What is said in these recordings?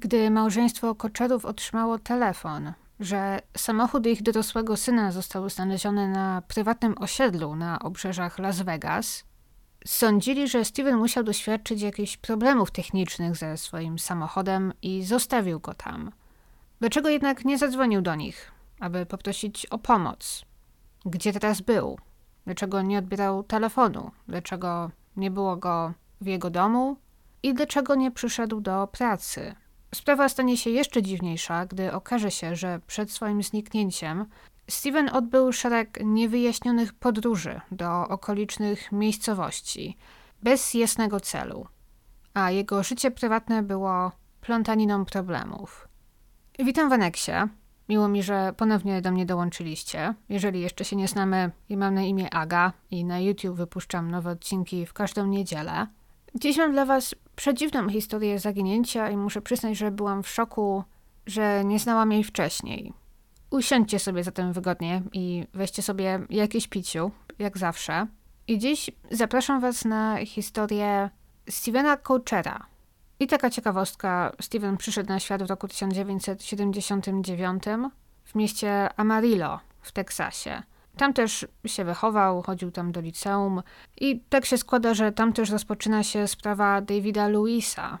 Gdy małżeństwo Koczerów otrzymało telefon, że samochód ich dorosłego syna został znaleziony na prywatnym osiedlu na obrzeżach Las Vegas, sądzili, że Steven musiał doświadczyć jakichś problemów technicznych ze swoim samochodem i zostawił go tam. Dlaczego jednak nie zadzwonił do nich, aby poprosić o pomoc? Gdzie teraz był? Dlaczego nie odbierał telefonu? Dlaczego nie było go w jego domu? I dlaczego nie przyszedł do pracy? Sprawa stanie się jeszcze dziwniejsza, gdy okaże się, że przed swoim zniknięciem Steven odbył szereg niewyjaśnionych podróży do okolicznych miejscowości bez jasnego celu, a jego życie prywatne było plątaniną problemów. Witam w aneksie. Miło mi, że ponownie do mnie dołączyliście. Jeżeli jeszcze się nie znamy, mam na imię Aga i na YouTube wypuszczam nowe odcinki w każdą niedzielę. Dziś mam dla Was przedziwną historię zaginięcia i muszę przyznać, że byłam w szoku, że nie znałam jej wcześniej. Usiądźcie sobie zatem wygodnie i weźcie sobie jakieś piciu, jak zawsze. I dziś zapraszam Was na historię Stevena Coachera. I taka ciekawostka, Steven przyszedł na świat w roku 1979 w mieście Amarillo w Teksasie. Tam też się wychował, chodził tam do liceum i tak się składa, że tam też rozpoczyna się sprawa Davida Louisa,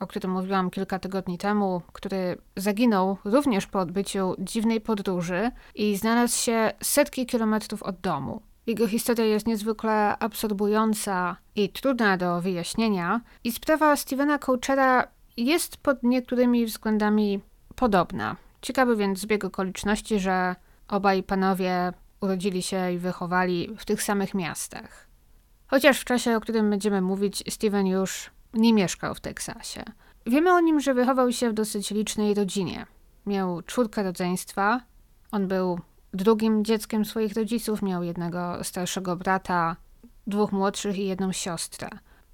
o którym mówiłam kilka tygodni temu, który zaginął również po odbyciu dziwnej podróży i znalazł się setki kilometrów od domu. Jego historia jest niezwykle absorbująca i trudna do wyjaśnienia, i sprawa Stevena Coachera jest pod niektórymi względami podobna. Ciekawy więc zbieg okoliczności, że obaj panowie urodzili się i wychowali w tych samych miastach. Chociaż w czasie, o którym będziemy mówić, Steven już nie mieszkał w Teksasie. Wiemy o nim, że wychował się w dosyć licznej rodzinie. Miał czwórkę rodzeństwa. On był drugim dzieckiem swoich rodziców, miał jednego starszego brata, dwóch młodszych i jedną siostrę.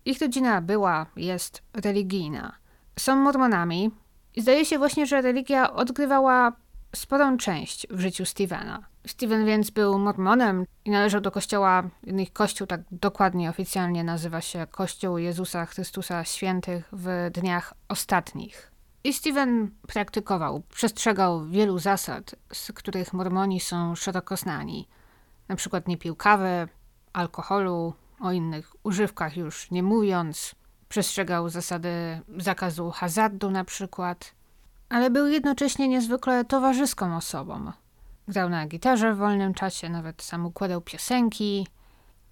Ich rodzina była, jest religijna. Są mormonami i zdaje się właśnie, że religia odgrywała sporą część w życiu Stevena. Steven więc był mormonem i należał do kościoła, ich kościół tak dokładnie oficjalnie nazywa się Kościół Jezusa Chrystusa Świętych w dniach ostatnich. I Steven praktykował, przestrzegał wielu zasad, z których mormoni są szeroko znani. Na przykład nie pił kawy, alkoholu, o innych używkach już nie mówiąc. Przestrzegał zasady zakazu hazardu na przykład. Ale był jednocześnie niezwykle towarzyską osobą. Grał na gitarze w wolnym czasie, nawet sam układał piosenki.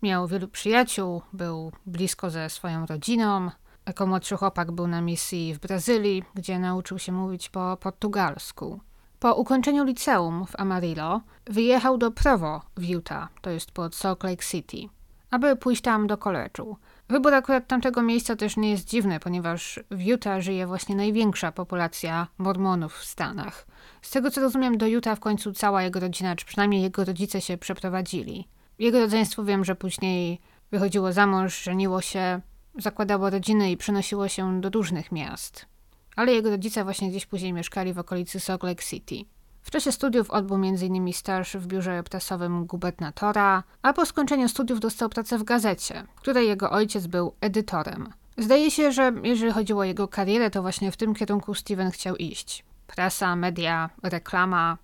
Miał wielu przyjaciół, był blisko ze swoją rodziną. Jako młodszy chłopak był na misji w Brazylii, gdzie nauczył się mówić po portugalsku. Po ukończeniu liceum w Amarillo wyjechał do Provo w Utah, to jest pod Salt Lake City, aby pójść tam do koleczu. Wybór akurat tamtego miejsca też nie jest dziwny, ponieważ w Utah żyje właśnie największa populacja mormonów w Stanach. Z tego co rozumiem, do Utah w końcu cała jego rodzina, czy przynajmniej jego rodzice się przeprowadzili. Jego rodzeństwo wiem, że później wychodziło za mąż, żeniło się, zakładało rodziny i przenosiło się do różnych miast. Ale jego rodzice właśnie gdzieś później mieszkali w okolicy Salt Lake City. W czasie studiów odbył m.in. staż w biurze prasowym gubernatora, a po skończeniu studiów dostał pracę w gazecie, której jego ojciec był edytorem. Zdaje się, że jeżeli chodziło o jego karierę, to właśnie w tym kierunku Steven chciał iść. Prasa, media, reklama.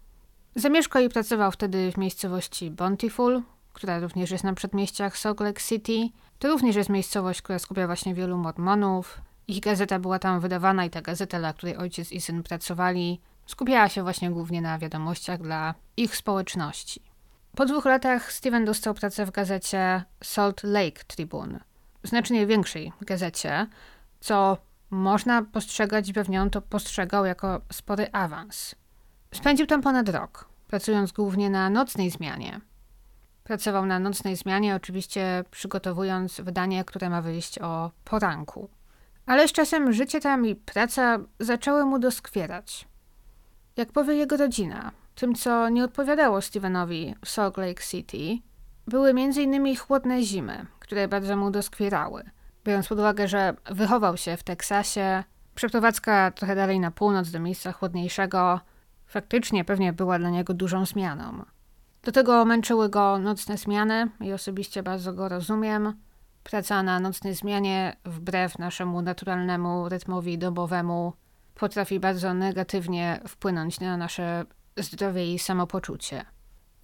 Zamieszkał i pracował wtedy w miejscowości Bountiful, która również jest na przedmieściach Salt Lake City. To również jest miejscowość, która skupia właśnie wielu mormonów. Ich gazeta była tam wydawana i ta gazeta, dla której ojciec i syn pracowali, skupiała się właśnie głównie na wiadomościach dla ich społeczności. Po dwóch latach Steven dostał pracę w gazecie Salt Lake Tribune, znacznie większej gazecie, co można postrzegać, pewnie on to postrzegał jako spory awans. Spędził tam ponad rok, pracując głównie na nocnej zmianie. Pracował na nocnej zmianie, oczywiście przygotowując wydanie, które ma wyjść o poranku. Ale z czasem życie tam i praca zaczęły mu doskwierać. Jak powie jego rodzina, tym co nie odpowiadało Stevenowi w Salt Lake City, były m.in. chłodne zimy, które bardzo mu doskwierały. Biorąc pod uwagę, że wychował się w Teksasie, przeprowadzka trochę dalej na północ do miejsca chłodniejszego faktycznie pewnie była dla niego dużą zmianą. Do tego męczyły go nocne zmiany i osobiście bardzo go rozumiem. Praca na nocnej zmianie, wbrew naszemu naturalnemu rytmowi dobowemu, potrafi bardzo negatywnie wpłynąć na nasze zdrowie i samopoczucie.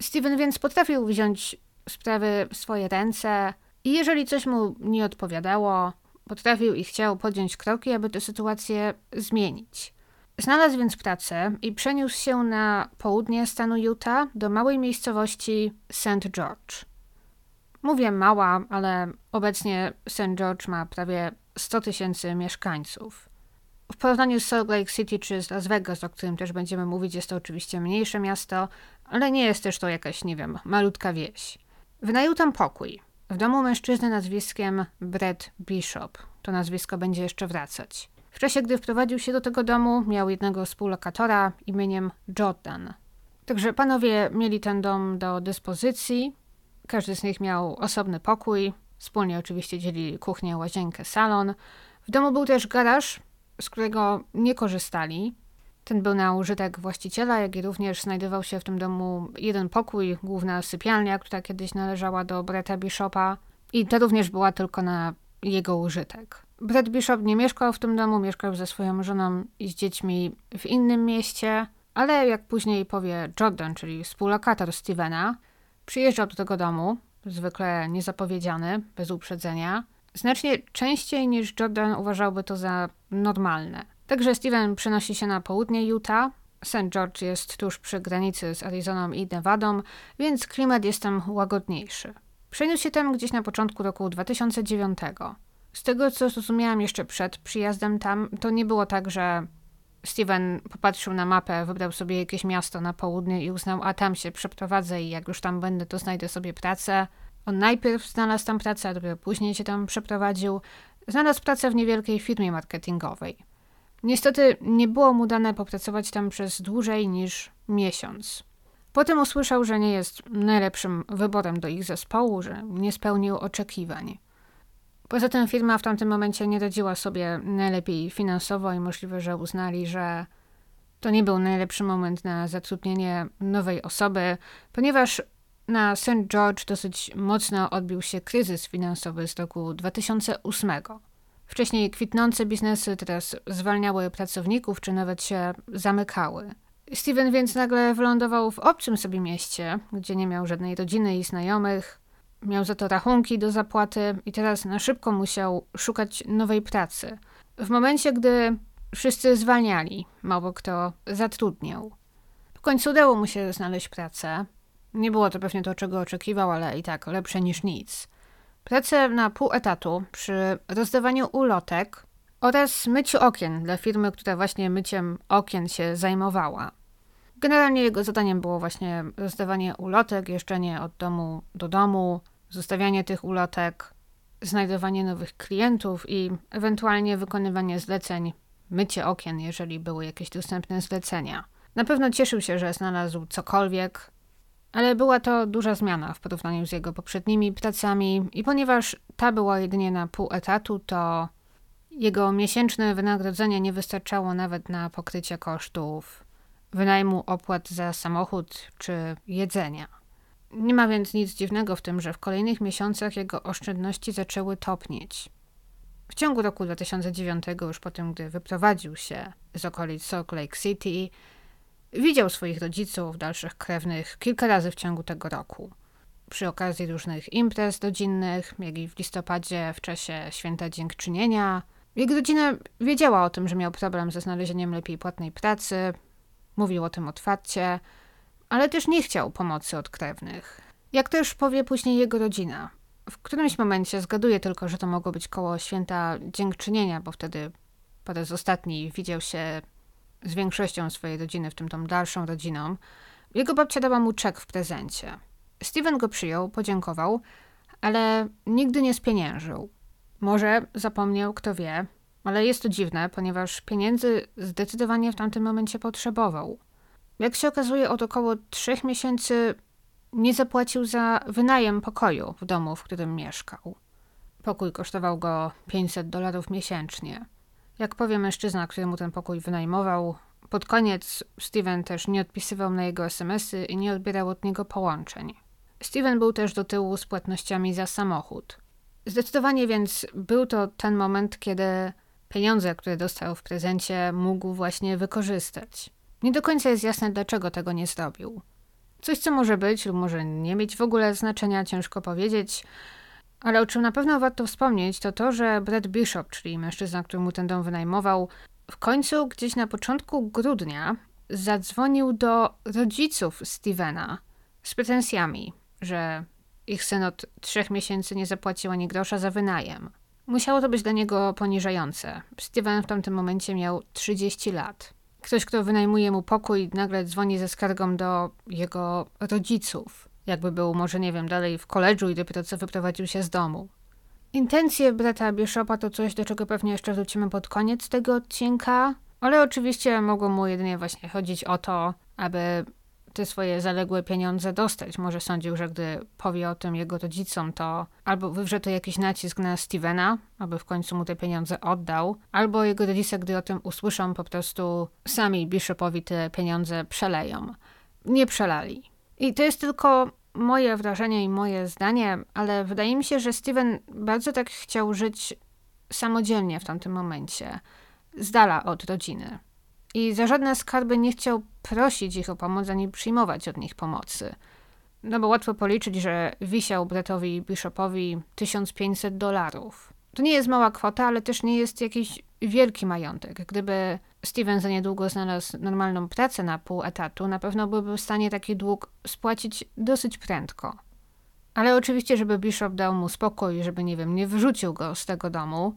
Steven więc potrafił wziąć sprawy w swoje ręce i jeżeli coś mu nie odpowiadało, potrafił i chciał podjąć kroki, aby tę sytuację zmienić. Znalazł więc pracę i przeniósł się na południe stanu Utah do małej miejscowości St. George. Mówię mała, ale obecnie St. George ma prawie 100 tysięcy mieszkańców. W porównaniu z Salt Lake City czy z Las Vegas, o którym też będziemy mówić, jest to oczywiście mniejsze miasto, ale nie jest też to jakaś, nie wiem, malutka wieś. Wynajął tam pokój. W domu mężczyzny nazwiskiem Brett Bishop. To nazwisko będzie jeszcze wracać. W czasie, gdy wprowadził się do tego domu, miał jednego współlokatora imieniem Jordan. Także panowie mieli ten dom do dyspozycji. Każdy z nich miał osobny pokój. Wspólnie oczywiście dzielili kuchnię, łazienkę, salon. W domu był też garaż, z którego nie korzystali. Ten był na użytek właściciela, jak i również znajdował się w tym domu jeden pokój, główna sypialnia, która kiedyś należała do Bretta Bishopa i to również była tylko na jego użytek. Brett Bishop nie mieszkał w tym domu, mieszkał ze swoją żoną i z dziećmi w innym mieście, ale jak później powie Jordan, czyli współlokator Stevena, przyjeżdżał do tego domu, zwykle niezapowiedziany, bez uprzedzenia, znacznie częściej niż Jordan uważałby to za normalne. Także Steven przenosi się na południe Utah. St. George jest tuż przy granicy z Arizoną i Nevadą, więc klimat jest tam łagodniejszy. Przeniósł się tam gdzieś na początku roku 2009. Z tego, co zrozumiałam jeszcze przed przyjazdem tam, to nie było tak, że Steven popatrzył na mapę, wybrał sobie jakieś miasto na południe i uznał, a tam się przeprowadzę i jak już tam będę, to znajdę sobie pracę. On najpierw znalazł tam pracę, a dopiero później się tam przeprowadził. Znalazł pracę w niewielkiej firmie marketingowej. Niestety nie było mu dane popracować tam przez dłużej niż miesiąc. Potem usłyszał, że nie jest najlepszym wyborem do ich zespołu, że nie spełnił oczekiwań. Poza tym firma w tamtym momencie nie radziła sobie najlepiej finansowo i możliwe, że uznali, że to nie był najlepszy moment na zatrudnienie nowej osoby, ponieważ na St. George dosyć mocno odbił się kryzys finansowy z roku 2008. Wcześniej kwitnące biznesy teraz zwalniały pracowników, czy nawet się zamykały. Steven więc nagle wylądował w obcym sobie mieście, gdzie nie miał żadnej rodziny i znajomych. Miał za to rachunki do zapłaty i teraz na szybko musiał szukać nowej pracy. W momencie, gdy wszyscy zwalniali, mało kto zatrudniał. W końcu udało mu się znaleźć pracę. Nie było to pewnie to, czego oczekiwał, ale i tak lepsze niż nic. Pracę na pół etatu przy rozdawaniu ulotek oraz myciu okien dla firmy, która właśnie myciem okien się zajmowała. Generalnie jego zadaniem było właśnie rozdawanie ulotek, jeżdżenie od domu do domu, zostawianie tych ulotek, znajdowanie nowych klientów i ewentualnie wykonywanie zleceń, mycie okien, jeżeli były jakieś dostępne zlecenia. Na pewno cieszył się, że znalazł cokolwiek, ale była to duża zmiana w porównaniu z jego poprzednimi pracami i ponieważ ta była jedynie na pół etatu, to jego miesięczne wynagrodzenie nie wystarczało nawet na pokrycie kosztów wynajmu opłat za samochód czy jedzenia. Nie ma więc nic dziwnego w tym, że w kolejnych miesiącach jego oszczędności zaczęły topnieć. W ciągu roku 2009, już po tym, gdy wyprowadził się z okolic Salt Lake City, Widział swoich rodziców, dalszych krewnych kilka razy w ciągu tego roku. Przy okazji różnych imprez rodzinnych, jak i w listopadzie w czasie święta dziękczynienia. Jego rodzina wiedziała o tym, że miał problem ze znalezieniem lepiej płatnej pracy, mówił o tym otwarcie, ale też nie chciał pomocy od krewnych. Jak też powie później jego rodzina. W którymś momencie zgaduje tylko, że to mogło być koło święta dziękczynienia, bo wtedy po raz ostatni widział się z większością swojej rodziny, w tym tą dalszą rodziną, jego babcia dała mu czek w prezencie. Steven go przyjął, podziękował, ale nigdy nie spieniężył. Może zapomniał, kto wie, ale jest to dziwne, ponieważ pieniędzy zdecydowanie w tamtym momencie potrzebował. Jak się okazuje, od około trzech miesięcy nie zapłacił za wynajem pokoju w domu, w którym mieszkał. Pokój kosztował go 500 dolarów miesięcznie. Jak powie mężczyzna, który mu ten pokój wynajmował, pod koniec Steven też nie odpisywał na jego smsy i nie odbierał od niego połączeń. Steven był też do tyłu z płatnościami za samochód. Zdecydowanie więc był to ten moment, kiedy pieniądze, które dostał w prezencie, mógł właśnie wykorzystać. Nie do końca jest jasne, dlaczego tego nie zrobił. Coś, co może być lub może nie mieć w ogóle znaczenia, ciężko powiedzieć, ale o czym na pewno warto wspomnieć, to to, że Brad Bishop, czyli mężczyzna, który mu ten dom wynajmował, w końcu gdzieś na początku grudnia zadzwonił do rodziców Stevena z pretensjami, że ich syn od trzech miesięcy nie zapłacił ani grosza za wynajem. Musiało to być dla niego poniżające. Steven w tamtym momencie miał 30 lat. Ktoś, kto wynajmuje mu pokój, nagle dzwoni ze skargą do jego rodziców. Jakby był może, nie wiem, dalej w koledżu i dopiero co wyprowadził się z domu. Intencje brata Bishopa to coś, do czego pewnie jeszcze wrócimy pod koniec tego odcinka, ale oczywiście mogło mu jedynie właśnie chodzić o to, aby te swoje zaległe pieniądze dostać. Może sądził, że gdy powie o tym jego rodzicom, to albo wywrze to jakiś nacisk na Stevena, aby w końcu mu te pieniądze oddał, albo jego rodzice, gdy o tym usłyszą, po prostu sami Bishopowi te pieniądze przeleją. Nie przelali. I to jest tylko moje wrażenie i moje zdanie, ale wydaje mi się, że Steven bardzo tak chciał żyć samodzielnie w tamtym momencie, z dala od rodziny. I za żadne skarby nie chciał prosić ich o pomoc, ani przyjmować od nich pomocy. No bo łatwo policzyć, że wisiał Bretowi Bishopowi 1500 dolarów. To nie jest mała kwota, ale też nie jest jakiś wielki majątek. Gdyby Steven za niedługo znalazł normalną pracę na pół etatu, na pewno byłby w stanie taki dług spłacić dosyć prędko. Ale oczywiście, żeby Bishop dał mu spokój, żeby, nie wiem, nie wyrzucił go z tego domu,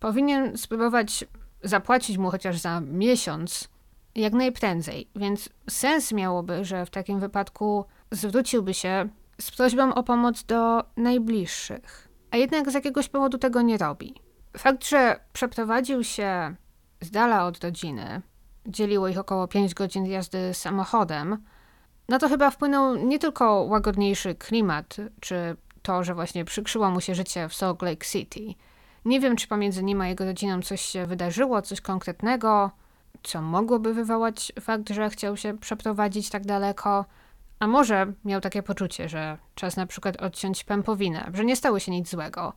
powinien spróbować zapłacić mu chociaż za miesiąc jak najprędzej. Więc sens miałoby, że w takim wypadku zwróciłby się z prośbą o pomoc do najbliższych. A jednak z jakiegoś powodu tego nie robi. Fakt, że przeprowadził się z dala od rodziny, dzieliło ich około 5 godzin jazdy samochodem, no to chyba wpłynął nie tylko łagodniejszy klimat, czy to, że właśnie przykrzyło mu się życie w Salt Lake City. Nie wiem, czy pomiędzy nim a jego rodziną coś się wydarzyło, coś konkretnego, co mogłoby wywołać fakt, że chciał się przeprowadzić tak daleko. A może miał takie poczucie, że czas na przykład odciąć pępowinę, że nie stało się nic złego.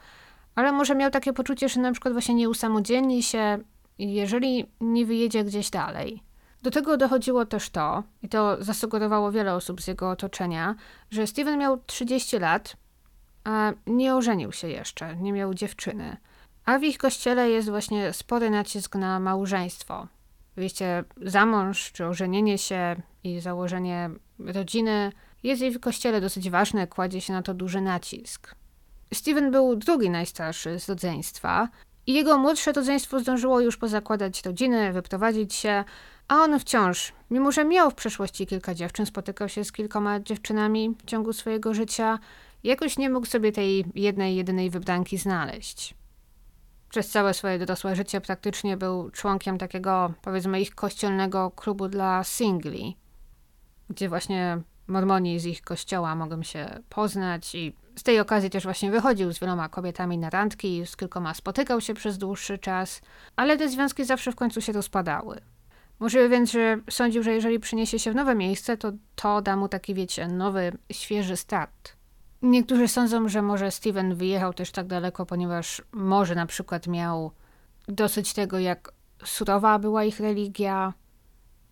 Ale może miał takie poczucie, że na przykład właśnie nie usamodzielni się, jeżeli nie wyjedzie gdzieś dalej. Do tego dochodziło też to, i to zasugerowało wiele osób z jego otoczenia, że Steven miał 30 lat, a nie ożenił się jeszcze, nie miał dziewczyny. A w ich kościele jest właśnie spory nacisk na małżeństwo. Wyjście za mąż, czy ożenienie się i założenie rodziny jest w kościele dosyć ważne, kładzie się na to duży nacisk. Steven był drugi najstarszy z rodzeństwa i jego młodsze rodzeństwo zdążyło już pozakładać rodziny, wyprowadzić się, a on wciąż, mimo że miał w przeszłości kilka dziewczyn, spotykał się z kilkoma dziewczynami w ciągu swojego życia, jakoś nie mógł sobie tej jednej, jedynej wybranki znaleźć. Przez całe swoje dorosłe życie praktycznie był członkiem takiego, powiedzmy, ich kościelnego klubu dla singli, gdzie właśnie mormoni z ich kościoła mogą się poznać i z tej okazji też właśnie wychodził z wieloma kobietami na randki, z kilkoma spotykał się przez dłuższy czas, ale te związki zawsze w końcu się rozpadały. Możliwe więc, że sądził, że jeżeli przyniesie się w nowe miejsce, to to da mu taki, wiecie, nowy, świeży start. Niektórzy sądzą, że może Steven wyjechał też tak daleko, ponieważ może na przykład miał dosyć tego, jak surowa była ich religia,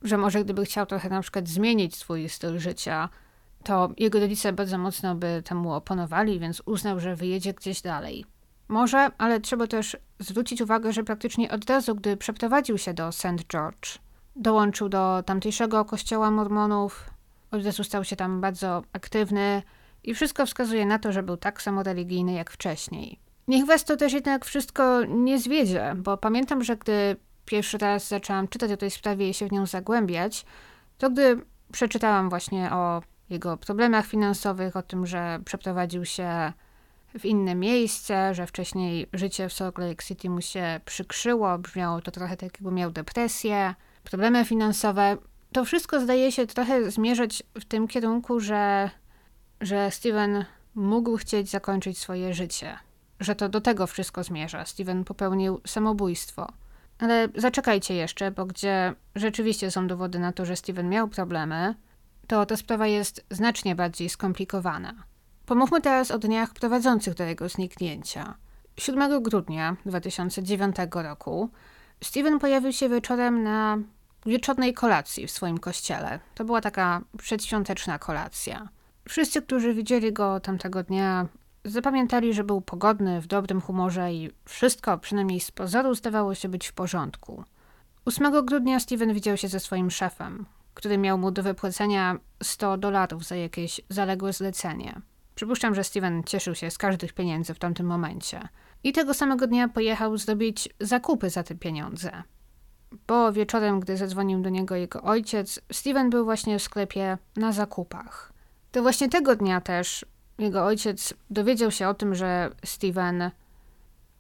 że może gdyby chciał trochę na przykład zmienić swój styl życia, to jego rodzice bardzo mocno by temu oponowali, więc uznał, że wyjedzie gdzieś dalej. Może, ale trzeba też zwrócić uwagę, że praktycznie od razu, gdy przeprowadził się do St. George, dołączył do tamtejszego kościoła mormonów, od razu stał się tam bardzo aktywny i wszystko wskazuje na to, że był tak samo religijny jak wcześniej. Niech was to też jednak wszystko nie zwiedzie, bo pamiętam, że gdy pierwszy raz zaczęłam czytać o tej sprawie i się w nią zagłębiać, to gdy przeczytałam właśnie o jego problemach finansowych, o tym, że przeprowadził się w inne miejsce, że wcześniej życie w Salt Lake City mu się przykrzyło, brzmiało to trochę tak, jakby miał depresję, problemy finansowe. To wszystko zdaje się trochę zmierzać w tym kierunku, że, że Steven mógł chcieć zakończyć swoje życie. Że to do tego wszystko zmierza. Steven popełnił samobójstwo. Ale zaczekajcie jeszcze, bo gdzie rzeczywiście są dowody na to, że Steven miał problemy, to ta sprawa jest znacznie bardziej skomplikowana. Pomówmy teraz o dniach prowadzących do jego zniknięcia. 7 grudnia 2009 roku Steven pojawił się wieczorem na wieczornej kolacji w swoim kościele. To była taka przedświąteczna kolacja. Wszyscy, którzy widzieli go tamtego dnia, zapamiętali, że był pogodny, w dobrym humorze i wszystko, przynajmniej z pozoru, zdawało się być w porządku. 8 grudnia Steven widział się ze swoim szefem, który miał mu do wypłacenia 100 dolarów za jakieś zaległe zlecenie. Przypuszczam, że Steven cieszył się z każdych pieniędzy w tamtym momencie. I tego samego dnia pojechał zrobić zakupy za te pieniądze. Bo wieczorem, gdy zadzwonił do niego jego ojciec, Steven był właśnie w sklepie na zakupach. To właśnie tego dnia też jego ojciec dowiedział się o tym, że Steven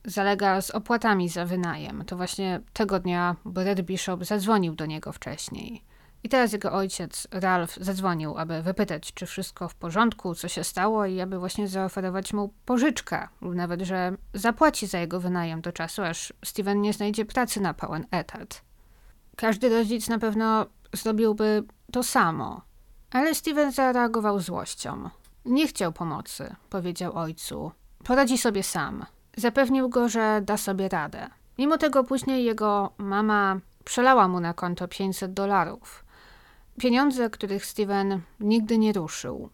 zalega z opłatami za wynajem. To właśnie tego dnia Brad Bishop zadzwonił do niego wcześniej. I teraz jego ojciec, Ralph, zadzwonił, aby wypytać, czy wszystko w porządku, co się stało i aby właśnie zaoferować mu pożyczkę, lub nawet, że zapłaci za jego wynajem do czasu, aż Steven nie znajdzie pracy na pełen etat. Każdy rodzic na pewno zrobiłby to samo, ale Steven zareagował złością. Nie chciał pomocy, powiedział ojcu. Poradzi sobie sam. Zapewnił go, że da sobie radę. Mimo tego później jego mama przelała mu na konto 500 dolarów. Pieniądze, których Steven nigdy nie ruszył.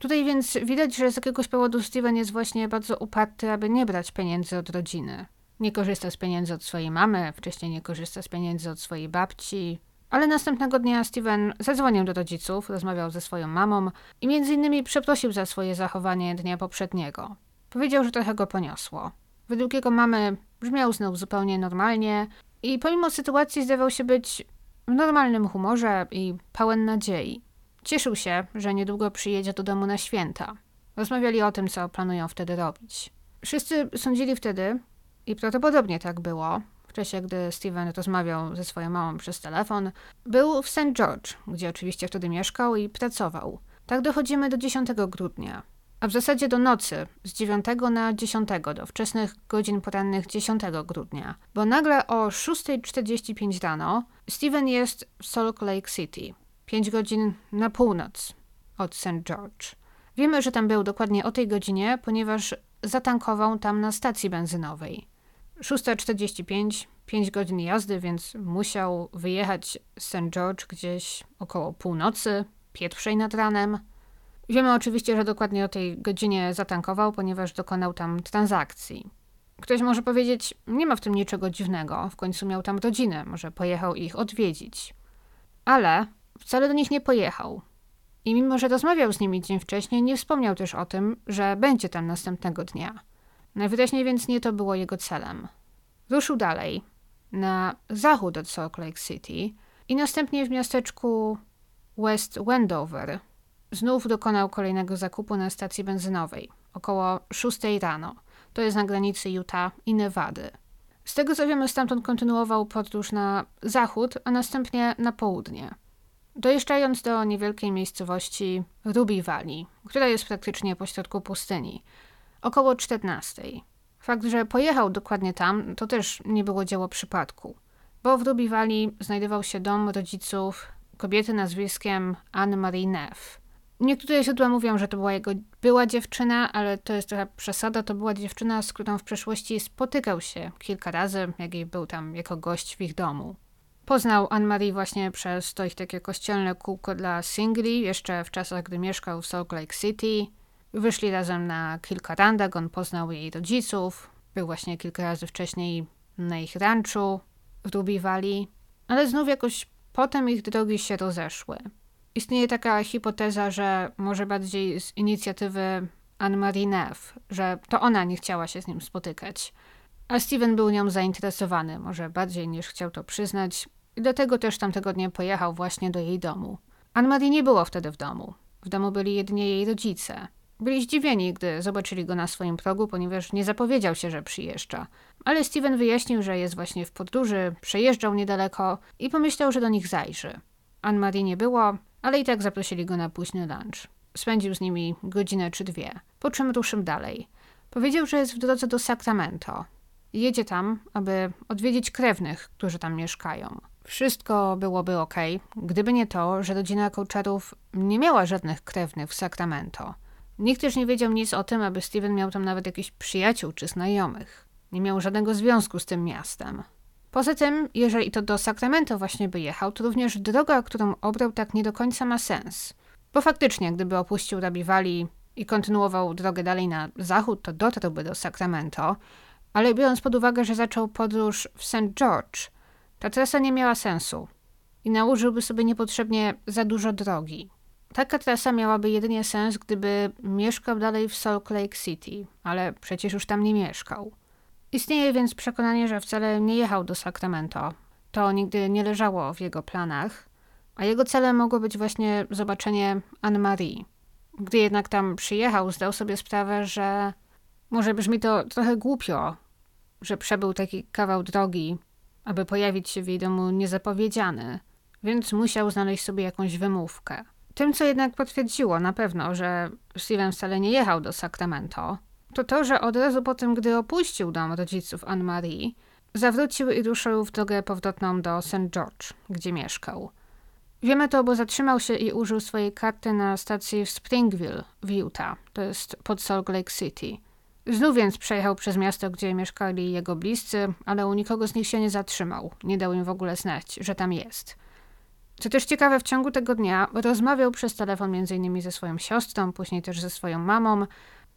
Tutaj więc widać, że z jakiegoś powodu Steven jest właśnie bardzo uparty, aby nie brać pieniędzy od rodziny. Nie korzysta z pieniędzy od swojej mamy, wcześniej nie korzysta z pieniędzy od swojej babci. Ale następnego dnia Steven zadzwonił do rodziców, rozmawiał ze swoją mamą i między innymi przeprosił za swoje zachowanie dnia poprzedniego. Powiedział, że trochę go poniosło. Według jego mamy brzmiał znów zupełnie normalnie i pomimo sytuacji zdawał się być w normalnym humorze i pełen nadziei. Cieszył się, że niedługo przyjedzie do domu na święta. Rozmawiali o tym, co planują wtedy robić. Wszyscy sądzili wtedy, i prawdopodobnie tak było, w czasie gdy Steven rozmawiał ze swoją mamą przez telefon, był w St. George, gdzie oczywiście wtedy mieszkał i pracował. Tak dochodzimy do 10 grudnia, a w zasadzie do nocy, z 9 na 10, do wczesnych godzin porannych 10 grudnia, bo nagle o 6.45 rano Steven jest w Salt Lake City, 5 godzin na północ od St. George. Wiemy, że tam był dokładnie o tej godzinie, ponieważ zatankował tam na stacji benzynowej. 6.45, 5 godzin jazdy, więc musiał wyjechać z St. George gdzieś około północy, pierwszej nad ranem. Wiemy oczywiście, że dokładnie o tej godzinie zatankował, ponieważ dokonał tam transakcji. Ktoś może powiedzieć, nie ma w tym niczego dziwnego, w końcu miał tam rodzinę, może pojechał ich odwiedzić. Ale wcale do nich nie pojechał. I mimo, że rozmawiał z nimi dzień wcześniej, nie wspomniał też o tym, że będzie tam następnego dnia. Najwyraźniej więc nie to było jego celem. Ruszył dalej, na zachód od Salt Lake City i następnie w miasteczku West Wendover znów dokonał kolejnego zakupu na stacji benzynowej około 6 rano. To jest na granicy Utah i Nevady. Z tego co wiemy, stamtąd kontynuował podróż na zachód, a następnie na południe. Dojeżdżając do niewielkiej miejscowości Ruby Valley, która jest praktycznie pośrodku pustyni, około 14. Fakt, że pojechał dokładnie tam, to też nie było dzieło przypadku, bo w Ruby Valley znajdował się dom rodziców kobiety nazwiskiem Anne Marie Neff. Niektóre źródła mówią, że to była jego była dziewczyna, ale to jest trochę przesada. To była dziewczyna, z którą w przeszłości spotykał się kilka razy, jak jej był tam jako gość w ich domu. Poznał Anne-Marie właśnie przez to ich takie kościelne kółko dla singli, jeszcze w czasach, gdy mieszkał w Salt Lake City. Wyszli razem na kilka randek, on poznał jej rodziców, był właśnie kilka razy wcześniej na ich ranczu w Ruby Valley, ale znów jakoś potem ich drogi się rozeszły. Istnieje taka hipoteza, że może bardziej z inicjatywy Anne-Marie Neff, że to ona nie chciała się z nim spotykać. A Steven był nią zainteresowany, może bardziej niż chciał to przyznać, i dlatego też tamtego dnia pojechał właśnie do jej domu. Anne-Marie nie było wtedy w domu. W domu byli jedynie jej rodzice. Byli zdziwieni, gdy zobaczyli go na swoim progu, ponieważ nie zapowiedział się, że przyjeżdża. Ale Steven wyjaśnił, że jest właśnie w podróży, przejeżdżał niedaleko i pomyślał, że do nich zajrzy. Anne-Marie nie było, ale i tak zaprosili go na późny lunch. Spędził z nimi godzinę czy dwie, po czym ruszył dalej. Powiedział, że jest w drodze do Sacramento. Jedzie tam, aby odwiedzić krewnych, którzy tam mieszkają. Wszystko byłoby ok, gdyby nie to, że rodzina Kołczarów nie miała żadnych krewnych w Sacramento. Nikt też nie wiedział nic o tym, aby Steven miał tam nawet jakichś przyjaciół czy znajomych. Nie miał żadnego związku z tym miastem. Poza tym, jeżeli to do Sacramento właśnie by jechał, to również droga, którą obrał, tak nie do końca ma sens. Bo faktycznie, gdyby opuścił Rabi Valley i kontynuował drogę dalej na zachód, to dotarłby do Sacramento, ale biorąc pod uwagę, że zaczął podróż w St. George, ta trasa nie miała sensu i nałożyłby sobie niepotrzebnie za dużo drogi. Taka trasa miałaby jedynie sens, gdyby mieszkał dalej w Salt Lake City, ale przecież już tam nie mieszkał. Istnieje więc przekonanie, że wcale nie jechał do Sacramento. To nigdy nie leżało w jego planach, a jego celem mogło być właśnie zobaczenie Anne-Marie. Gdy jednak tam przyjechał, zdał sobie sprawę, że może brzmi to trochę głupio, że przebył taki kawał drogi, aby pojawić się w jej domu niezapowiedziany, więc musiał znaleźć sobie jakąś wymówkę. Tym, co jednak potwierdziło na pewno, że Steven wcale nie jechał do Sacramento, to to, że od razu po tym, gdy opuścił dom rodziców Anne-Marie, zawrócił i ruszył w drogę powrotną do St. George, gdzie mieszkał. Wiemy to, bo zatrzymał się i użył swojej karty na stacji w Springville w Utah, to jest pod Salt Lake City. Znów więc przejechał przez miasto, gdzie mieszkali jego bliscy, ale u nikogo z nich się nie zatrzymał. Nie dał im w ogóle znać, że tam jest. Co też ciekawe, w ciągu tego dnia rozmawiał przez telefon m.in. ze swoją siostrą, później też ze swoją mamą,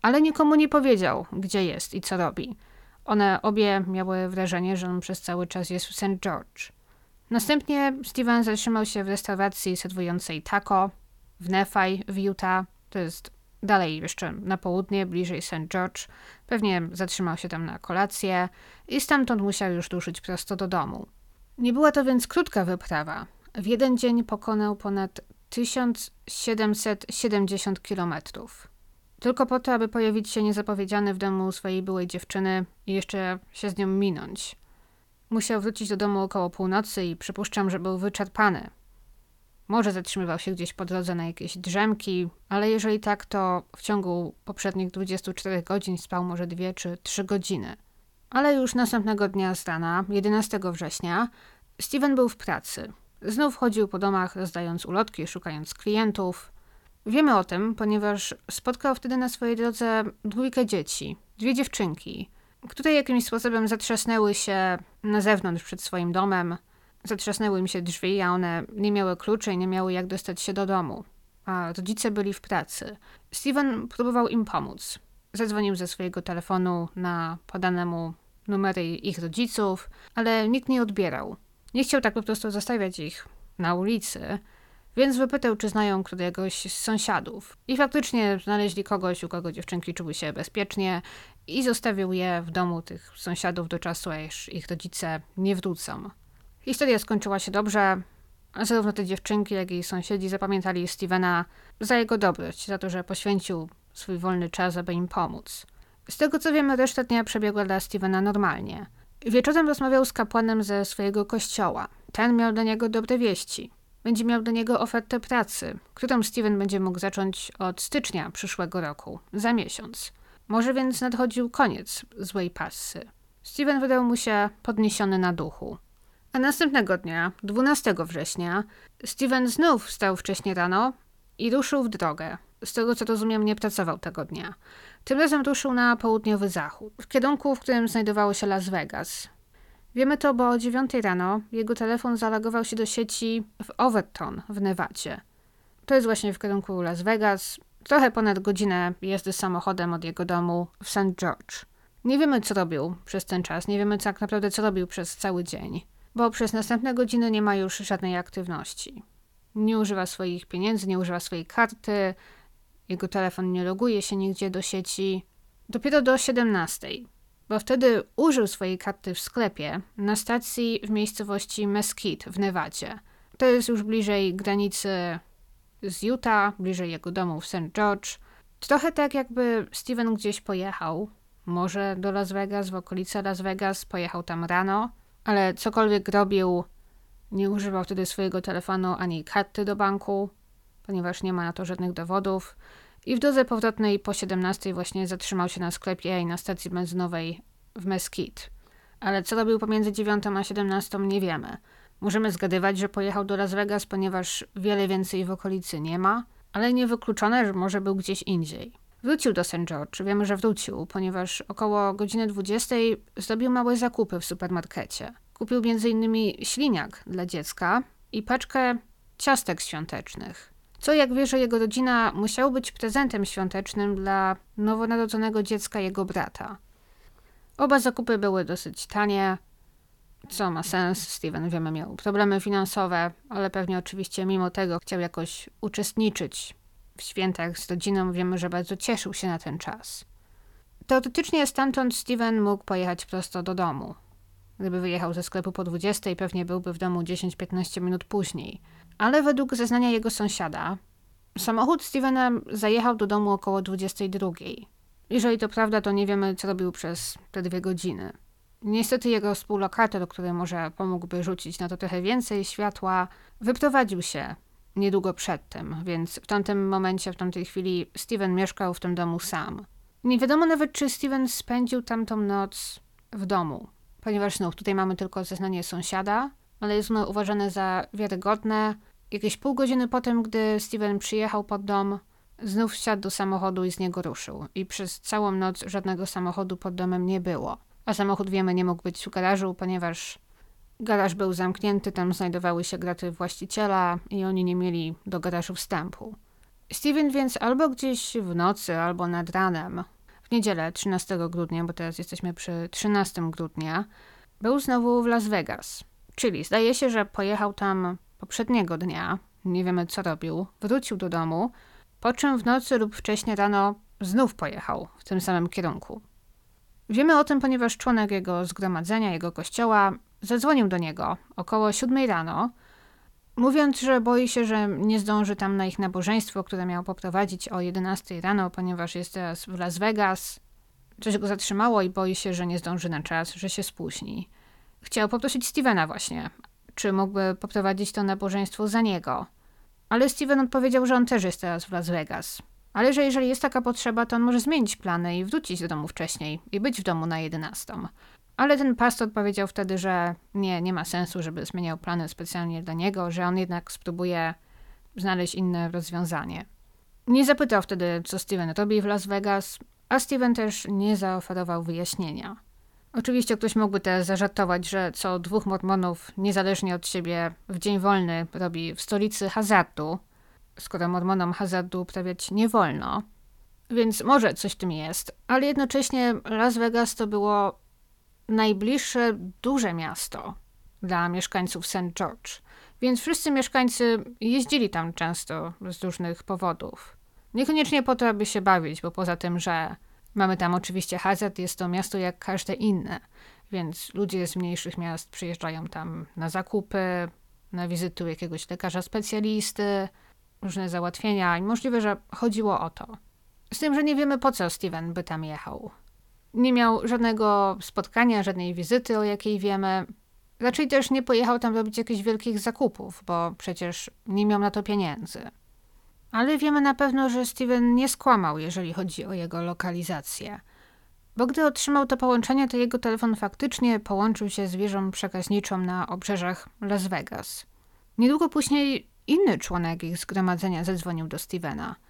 ale nikomu nie powiedział, gdzie jest i co robi. One obie miały wrażenie, że on przez cały czas jest w St. George. Następnie Steven zatrzymał się w restauracji serwującej taco w Nephi w Utah. To jest dalej jeszcze na południe, bliżej St. George. Pewnie zatrzymał się tam na kolację i stamtąd musiał już ruszyć prosto do domu. Nie była to więc krótka wyprawa. W jeden dzień pokonał ponad 1770 kilometrów. Tylko po to, aby pojawić się niezapowiedziany w domu swojej byłej dziewczyny i jeszcze się z nią minąć. Musiał wrócić do domu około północy i przypuszczam, że był wyczerpany. Może zatrzymywał się gdzieś po drodze na jakieś drzemki, ale jeżeli tak, to w ciągu poprzednich 24 godzin spał może 2 czy 3 godziny. Ale już następnego dnia z rana, 11 września, Steven był w pracy. Znów chodził po domach, rozdając ulotki, szukając klientów. Wiemy o tym, ponieważ spotkał wtedy na swojej drodze dwójkę dzieci, dwie dziewczynki, które jakimś sposobem zatrzasnęły się na zewnątrz przed swoim domem. Zatrzasnęły im się drzwi, a one nie miały kluczy i nie miały jak dostać się do domu. A rodzice byli w pracy. Steven próbował im pomóc. Zadzwonił ze swojego telefonu na podanemu numery ich rodziców, ale nikt nie odbierał. Nie chciał tak po prostu zostawiać ich na ulicy, więc wypytał, czy znają któregoś z sąsiadów. I faktycznie znaleźli kogoś, u kogo dziewczynki czuły się bezpiecznie i zostawił je w domu tych sąsiadów do czasu, aż ich rodzice nie wrócą. Historia skończyła się dobrze. Zarówno te dziewczynki, jak i sąsiedzi zapamiętali Stevena za jego dobroć, za to, że poświęcił swój wolny czas, aby im pomóc. Z tego co wiemy, reszta dnia przebiegła dla Stevena normalnie. Wieczorem rozmawiał z kapłanem ze swojego kościoła. Ten miał dla niego dobre wieści. Będzie miał do niego ofertę pracy, którą Steven będzie mógł zacząć od stycznia przyszłego roku, za miesiąc. Może więc nadchodził koniec złej passy. Steven wydał mu się podniesiony na duchu. A następnego dnia, 12 września, Steven znów wstał wcześnie rano i ruszył w drogę. Z tego co rozumiem, nie pracował tego dnia. Tym razem ruszył na południowy zachód, w kierunku, w którym znajdowało się Las Vegas. Wiemy to, bo o 9 rano jego telefon zalogował się do sieci w Overton w Nevadzie. To jest właśnie w kierunku Las Vegas, trochę ponad godzinę jazdy samochodem od jego domu w St. George. Nie wiemy, co robił przez ten czas, nie wiemy tak naprawdę, co robił przez cały dzień, bo przez następne godziny nie ma już żadnej aktywności. Nie używa swoich pieniędzy, nie używa swojej karty, jego telefon nie loguje się nigdzie do sieci. Dopiero do 17, bo wtedy użył swojej karty w sklepie na stacji w miejscowości Mesquite w Nevadzie. To jest już bliżej granicy z Utah, bliżej jego domu w St. George. Trochę tak jakby Steven gdzieś pojechał, może do Las Vegas, w okolice Las Vegas, pojechał tam rano, ale cokolwiek robił, nie używał wtedy swojego telefonu ani karty do banku, ponieważ nie ma na to żadnych dowodów. I w drodze powrotnej po 17 właśnie zatrzymał się na sklepie i na stacji benzynowej w Mesquite. Ale co robił pomiędzy 9 a 17 nie wiemy. Możemy zgadywać, że pojechał do Las Vegas, ponieważ wiele więcej w okolicy nie ma, ale niewykluczone, że może był gdzieś indziej. Wrócił do St. George, wiemy, że wrócił, ponieważ około godziny 20 zrobił małe zakupy w supermarkecie. Kupił m.in. śliniak dla dziecka i paczkę ciastek świątecznych. Co, jak wie, że jego rodzina musiał być prezentem świątecznym dla nowonarodzonego dziecka jego brata. Oba zakupy były dosyć tanie, co ma sens. Steven, wiemy, miał problemy finansowe, ale pewnie oczywiście mimo tego chciał jakoś uczestniczyć w świętach z rodziną. Wiemy, że bardzo cieszył się na ten czas. Teoretycznie stamtąd Steven mógł pojechać prosto do domu. Gdyby wyjechał ze sklepu po 20, pewnie byłby w domu 10-15 minut później. Ale według zeznania jego sąsiada, samochód Stevena zajechał do domu około 22. Jeżeli to prawda, to nie wiemy, co robił przez te dwie godziny. Niestety jego współlokator, który może pomógłby rzucić na to trochę więcej światła, wyprowadził się niedługo przed tym, więc w tamtym momencie, w tamtej chwili Steven mieszkał w tym domu sam. Nie wiadomo nawet, czy Steven spędził tamtą noc w domu, ponieważ znów tutaj mamy tylko zeznanie sąsiada, ale jest ono uważane za wiarygodne. Jakieś pół godziny potem, gdy Steven przyjechał pod dom, znów wsiadł do samochodu i z niego ruszył. I przez całą noc żadnego samochodu pod domem nie było. A samochód, wiemy, nie mógł być w garażu, ponieważ garaż był zamknięty, tam znajdowały się graty właściciela i oni nie mieli do garażu wstępu. Steven więc albo gdzieś w nocy, albo nad ranem, w niedzielę 13 grudnia, bo teraz jesteśmy przy 13 grudnia, był znowu w Las Vegas. Czyli zdaje się, że pojechał tam poprzedniego dnia, nie wiemy co robił, wrócił do domu, po czym w nocy lub wcześniej rano znów pojechał w tym samym kierunku. Wiemy o tym, ponieważ członek jego zgromadzenia, jego kościoła, zadzwonił do niego około siódmej rano, mówiąc, że boi się, że nie zdąży tam na ich nabożeństwo, które miał poprowadzić o 11 rano, ponieważ jest teraz w Las Vegas. Coś go zatrzymało i boi się, że nie zdąży na czas, że się spóźni. Chciał poprosić Stevena właśnie, czy mógłby poprowadzić to nabożeństwo za niego. Ale Steven odpowiedział, że on też jest teraz w Las Vegas. Ale że jeżeli jest taka potrzeba, to on może zmienić plany i wrócić do domu wcześniej i być w domu na 11. Ale ten pastor powiedział wtedy, że nie, nie ma sensu, żeby zmieniał plany specjalnie dla niego, że on jednak spróbuje znaleźć inne rozwiązanie. Nie zapytał wtedy, co Steven robi w Las Vegas, a Steven też nie zaoferował wyjaśnienia. Oczywiście ktoś mógłby teraz zażartować, że co dwóch mormonów, niezależnie od siebie, w dzień wolny robi w stolicy hazardu, skoro mormonom hazardu uprawiać nie wolno. Więc może coś w tym jest, ale jednocześnie Las Vegas to było najbliższe duże miasto dla mieszkańców St. George, więc wszyscy mieszkańcy jeździli tam często z różnych powodów. Niekoniecznie po to, aby się bawić, bo poza tym, że mamy tam oczywiście hazard, jest to miasto jak każde inne, więc ludzie z mniejszych miast przyjeżdżają tam na zakupy, na wizyty u jakiegoś lekarza specjalisty, różne załatwienia i możliwe, że chodziło o to. Z tym, że nie wiemy po co Steven by tam jechał. Nie miał żadnego spotkania, żadnej wizyty, o jakiej wiemy. Raczej też nie pojechał tam robić jakichś wielkich zakupów, bo przecież nie miał na to pieniędzy. Ale wiemy na pewno, że Steven nie skłamał, jeżeli chodzi o jego lokalizację. Bo gdy otrzymał to połączenie, to jego telefon faktycznie połączył się z wieżą przekaźniczą na obrzeżach Las Vegas. Niedługo później inny członek ich zgromadzenia zadzwonił do Stevena –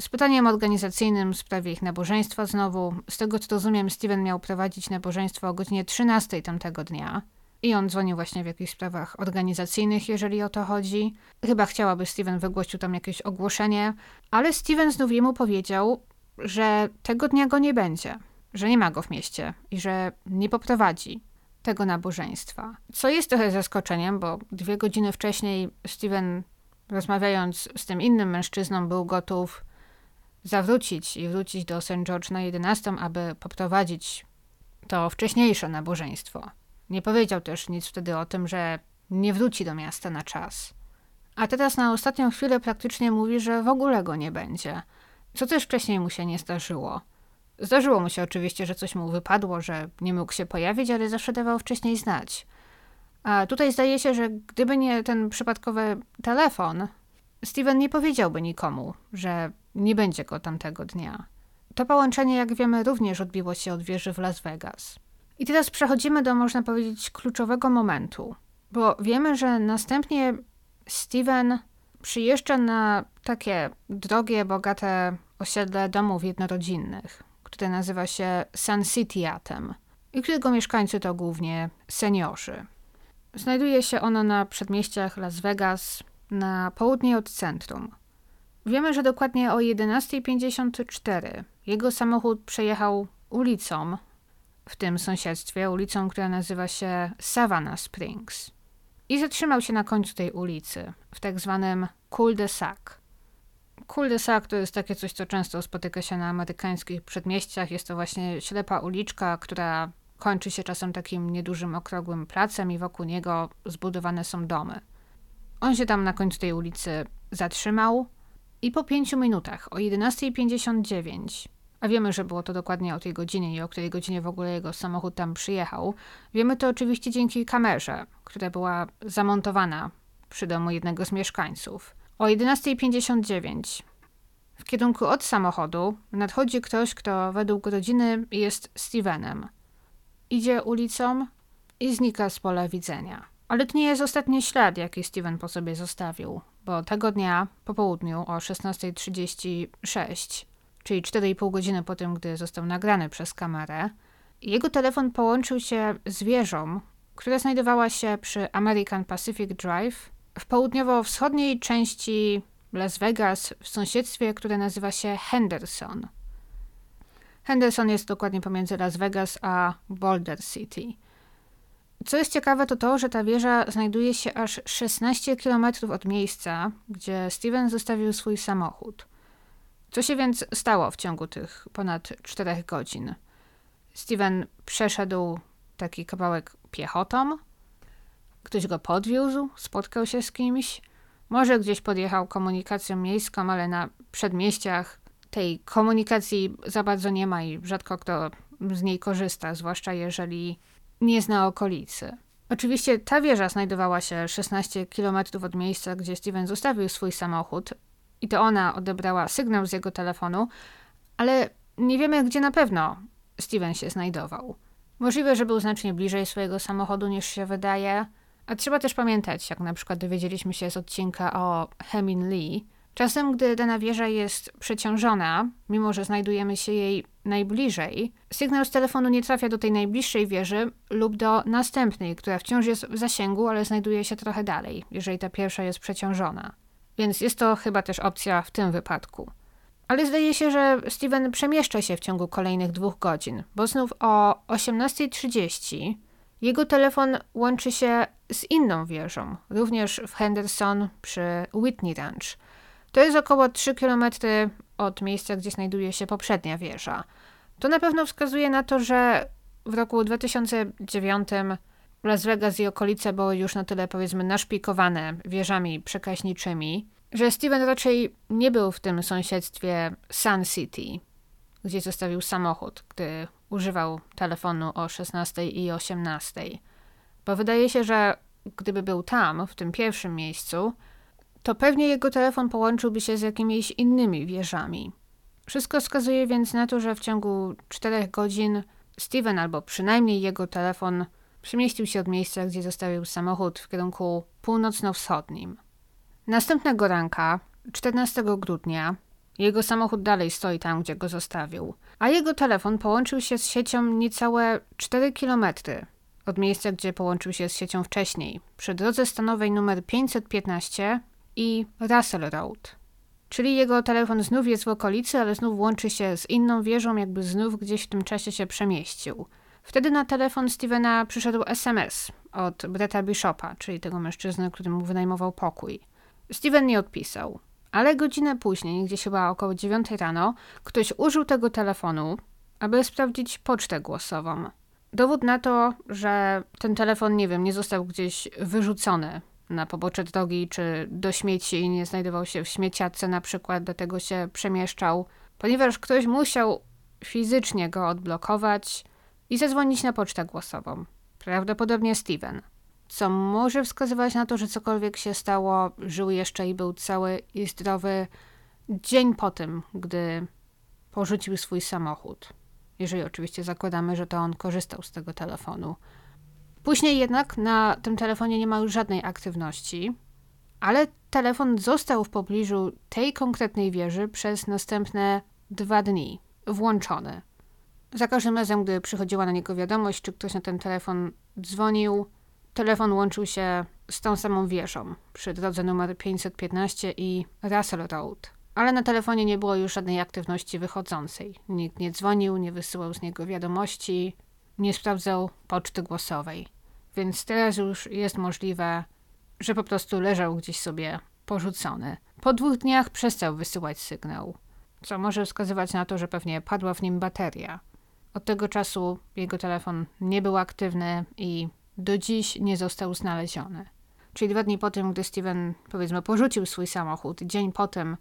z pytaniem organizacyjnym w sprawie ich nabożeństwa znowu. Z tego co rozumiem, Steven miał prowadzić nabożeństwo o godzinie 13 tamtego dnia. I on dzwonił właśnie w jakichś sprawach organizacyjnych, jeżeli o to chodzi. Chyba chciałaby Steven wygłosił tam jakieś ogłoszenie, ale Steven znów jemu powiedział, że tego dnia go nie będzie, że nie ma go w mieście i że nie poprowadzi tego nabożeństwa. Co jest trochę zaskoczeniem, bo dwie godziny wcześniej Steven, rozmawiając z tym innym mężczyzną, był gotów zawrócić i wrócić do St. George na 11, aby poprowadzić to wcześniejsze nabożeństwo. Nie powiedział też nic wtedy o tym, że nie wróci do miasta na czas. A teraz na ostatnią chwilę praktycznie mówi, że w ogóle go nie będzie. Co też wcześniej mu się nie zdarzyło. Zdarzyło mu się oczywiście, że coś mu wypadło, że nie mógł się pojawić, ale zawsze dawał wcześniej znać. A tutaj zdaje się, że gdyby nie ten przypadkowy telefon, Steven nie powiedziałby nikomu, że nie będzie go tamtego dnia. To połączenie, jak wiemy, również odbiło się od wieży w Las Vegas. I teraz przechodzimy do, można powiedzieć, kluczowego momentu, bo wiemy, że następnie Steven przyjeżdża na takie drogie, bogate osiedle domów jednorodzinnych, które nazywa się Sun City Atem i którego mieszkańcy to głównie seniorzy. Znajduje się ono na przedmieściach Las Vegas, na południe od centrum. Wiemy, że dokładnie o 11.54 jego samochód przejechał ulicą w tym sąsiedztwie, ulicą, która nazywa się Savannah Springs. I zatrzymał się na końcu tej ulicy, w tak zwanym cul-de-sac. Cul-de-sac to jest takie coś, co często spotyka się na amerykańskich przedmieściach. Jest to właśnie ślepa uliczka, która kończy się czasem takim niedużym, okrągłym placem i wokół niego zbudowane są domy. On się tam na końcu tej ulicy zatrzymał i po pięciu minutach, o 11.59, a wiemy, że było to dokładnie o tej godzinie i o której godzinie w ogóle jego samochód tam przyjechał, wiemy to oczywiście dzięki kamerze, która była zamontowana przy domu jednego z mieszkańców. O 11.59 w kierunku od samochodu nadchodzi ktoś, kto według rodziny jest Stevenem. Idzie ulicą i znika z pola widzenia. Ale to nie jest ostatni ślad, jaki Steven po sobie zostawił, bo tego dnia po południu o 16.36, czyli 4,5 godziny po tym, gdy został nagrany przez kamerę, jego telefon połączył się z wieżą, która znajdowała się przy American Pacific Drive w południowo-wschodniej części Las Vegas, w sąsiedztwie, które nazywa się Henderson. Henderson jest dokładnie pomiędzy Las Vegas a Boulder City. Co jest ciekawe, to to, że ta wieża znajduje się aż 16 km od miejsca, gdzie Steven zostawił swój samochód. Co się więc stało w ciągu tych ponad 4 godzin? Steven przeszedł taki kawałek piechotą, ktoś go podwiózł, spotkał się z kimś, może gdzieś podjechał komunikacją miejską, ale na przedmieściach tej komunikacji za bardzo nie ma i rzadko kto z niej korzysta, zwłaszcza jeżeli nie zna okolicy. Oczywiście ta wieża znajdowała się 16 km od miejsca, gdzie Steven zostawił swój samochód i to ona odebrała sygnał z jego telefonu, ale nie wiemy, gdzie na pewno Steven się znajdował. Możliwe, że był znacznie bliżej swojego samochodu niż się wydaje, a trzeba też pamiętać, jak na przykład dowiedzieliśmy się z odcinka o Hemin Lee, Czasem, gdy dana wieża jest przeciążona, mimo że znajdujemy się jej najbliżej, sygnał z telefonu nie trafia do tej najbliższej wieży lub do następnej, która wciąż jest w zasięgu, ale znajduje się trochę dalej, jeżeli ta pierwsza jest przeciążona. Więc jest to chyba też opcja w tym wypadku. Ale zdaje się, że Steven przemieszcza się w ciągu kolejnych dwóch godzin, bo znów o 18.30 jego telefon łączy się z inną wieżą, również w Henderson przy Whitney Ranch – to jest około 3 km od miejsca, gdzie znajduje się poprzednia wieża. To na pewno wskazuje na to, że w roku 2009 Las Vegas i okolice były już na tyle, powiedzmy, naszpikowane wieżami przekaźniczymi, że Steven raczej nie był w tym sąsiedztwie Sun City, gdzie zostawił samochód, gdy używał telefonu o 16 i 18. Bo wydaje się, że gdyby był tam, w tym pierwszym miejscu, to pewnie jego telefon połączyłby się z jakimiś innymi wieżami. Wszystko wskazuje więc na to, że w ciągu czterech godzin Steven albo przynajmniej jego telefon przemieścił się od miejsca, gdzie zostawił samochód w kierunku północno-wschodnim. Następnego ranka, 14 grudnia, jego samochód dalej stoi tam, gdzie go zostawił, a jego telefon połączył się z siecią niecałe 4 km od miejsca, gdzie połączył się z siecią wcześniej, przy drodze stanowej numer 515 i Russell Road. Czyli jego telefon znów jest w okolicy, ale znów łączy się z inną wieżą, jakby znów gdzieś w tym czasie się przemieścił. Wtedy na telefon Stevena przyszedł SMS od Bretta Bishopa, czyli tego mężczyzny, który mu wynajmował pokój. Steven nie odpisał, ale godzinę później, gdzieś chyba około 9 rano, ktoś użył tego telefonu, aby sprawdzić pocztę głosową. Dowód na to, że ten telefon, nie wiem, nie został gdzieś wyrzucony na pobocze drogi czy do śmieci nie znajdował się w śmieciace na przykład, do tego się przemieszczał, ponieważ ktoś musiał fizycznie go odblokować i zadzwonić na pocztę głosową. Prawdopodobnie Steven. Co może wskazywać na to, że cokolwiek się stało, żył jeszcze i był cały i zdrowy dzień po tym, gdy porzucił swój samochód. Jeżeli oczywiście zakładamy, że to on korzystał z tego telefonu. Później jednak na tym telefonie nie ma już żadnej aktywności, ale telefon został w pobliżu tej konkretnej wieży przez następne dwa dni włączony. Za każdym razem, gdy przychodziła na niego wiadomość, czy ktoś na ten telefon dzwonił, telefon łączył się z tą samą wieżą przy drodze numer 515 i Russell Road. Ale na telefonie nie było już żadnej aktywności wychodzącej. Nikt nie dzwonił, nie wysyłał z niego wiadomości, nie sprawdzał poczty głosowej. Więc teraz już jest możliwe, że po prostu leżał gdzieś sobie porzucony. Po dwóch dniach przestał wysyłać sygnał, co może wskazywać na to, że pewnie padła w nim bateria. Od tego czasu jego telefon nie był aktywny i do dziś nie został znaleziony. Czyli dwa dni po tym, gdy Steven, powiedzmy, porzucił swój samochód, dzień potem,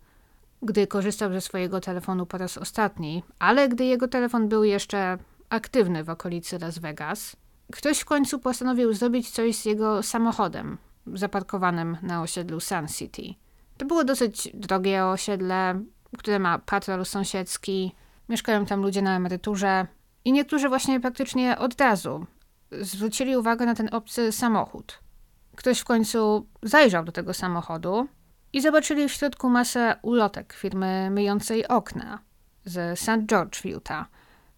gdy korzystał ze swojego telefonu po raz ostatni, ale gdy jego telefon był jeszcze aktywny w okolicy Las Vegas, ktoś w końcu postanowił zrobić coś z jego samochodem zaparkowanym na osiedlu Sun City. To było dosyć drogie osiedle, które ma patrol sąsiedzki. Mieszkają tam ludzie na emeryturze i niektórzy właśnie praktycznie od razu zwrócili uwagę na ten obcy samochód. Ktoś w końcu zajrzał do tego samochodu i zobaczyli w środku masę ulotek firmy myjącej okna z St. George w Utah.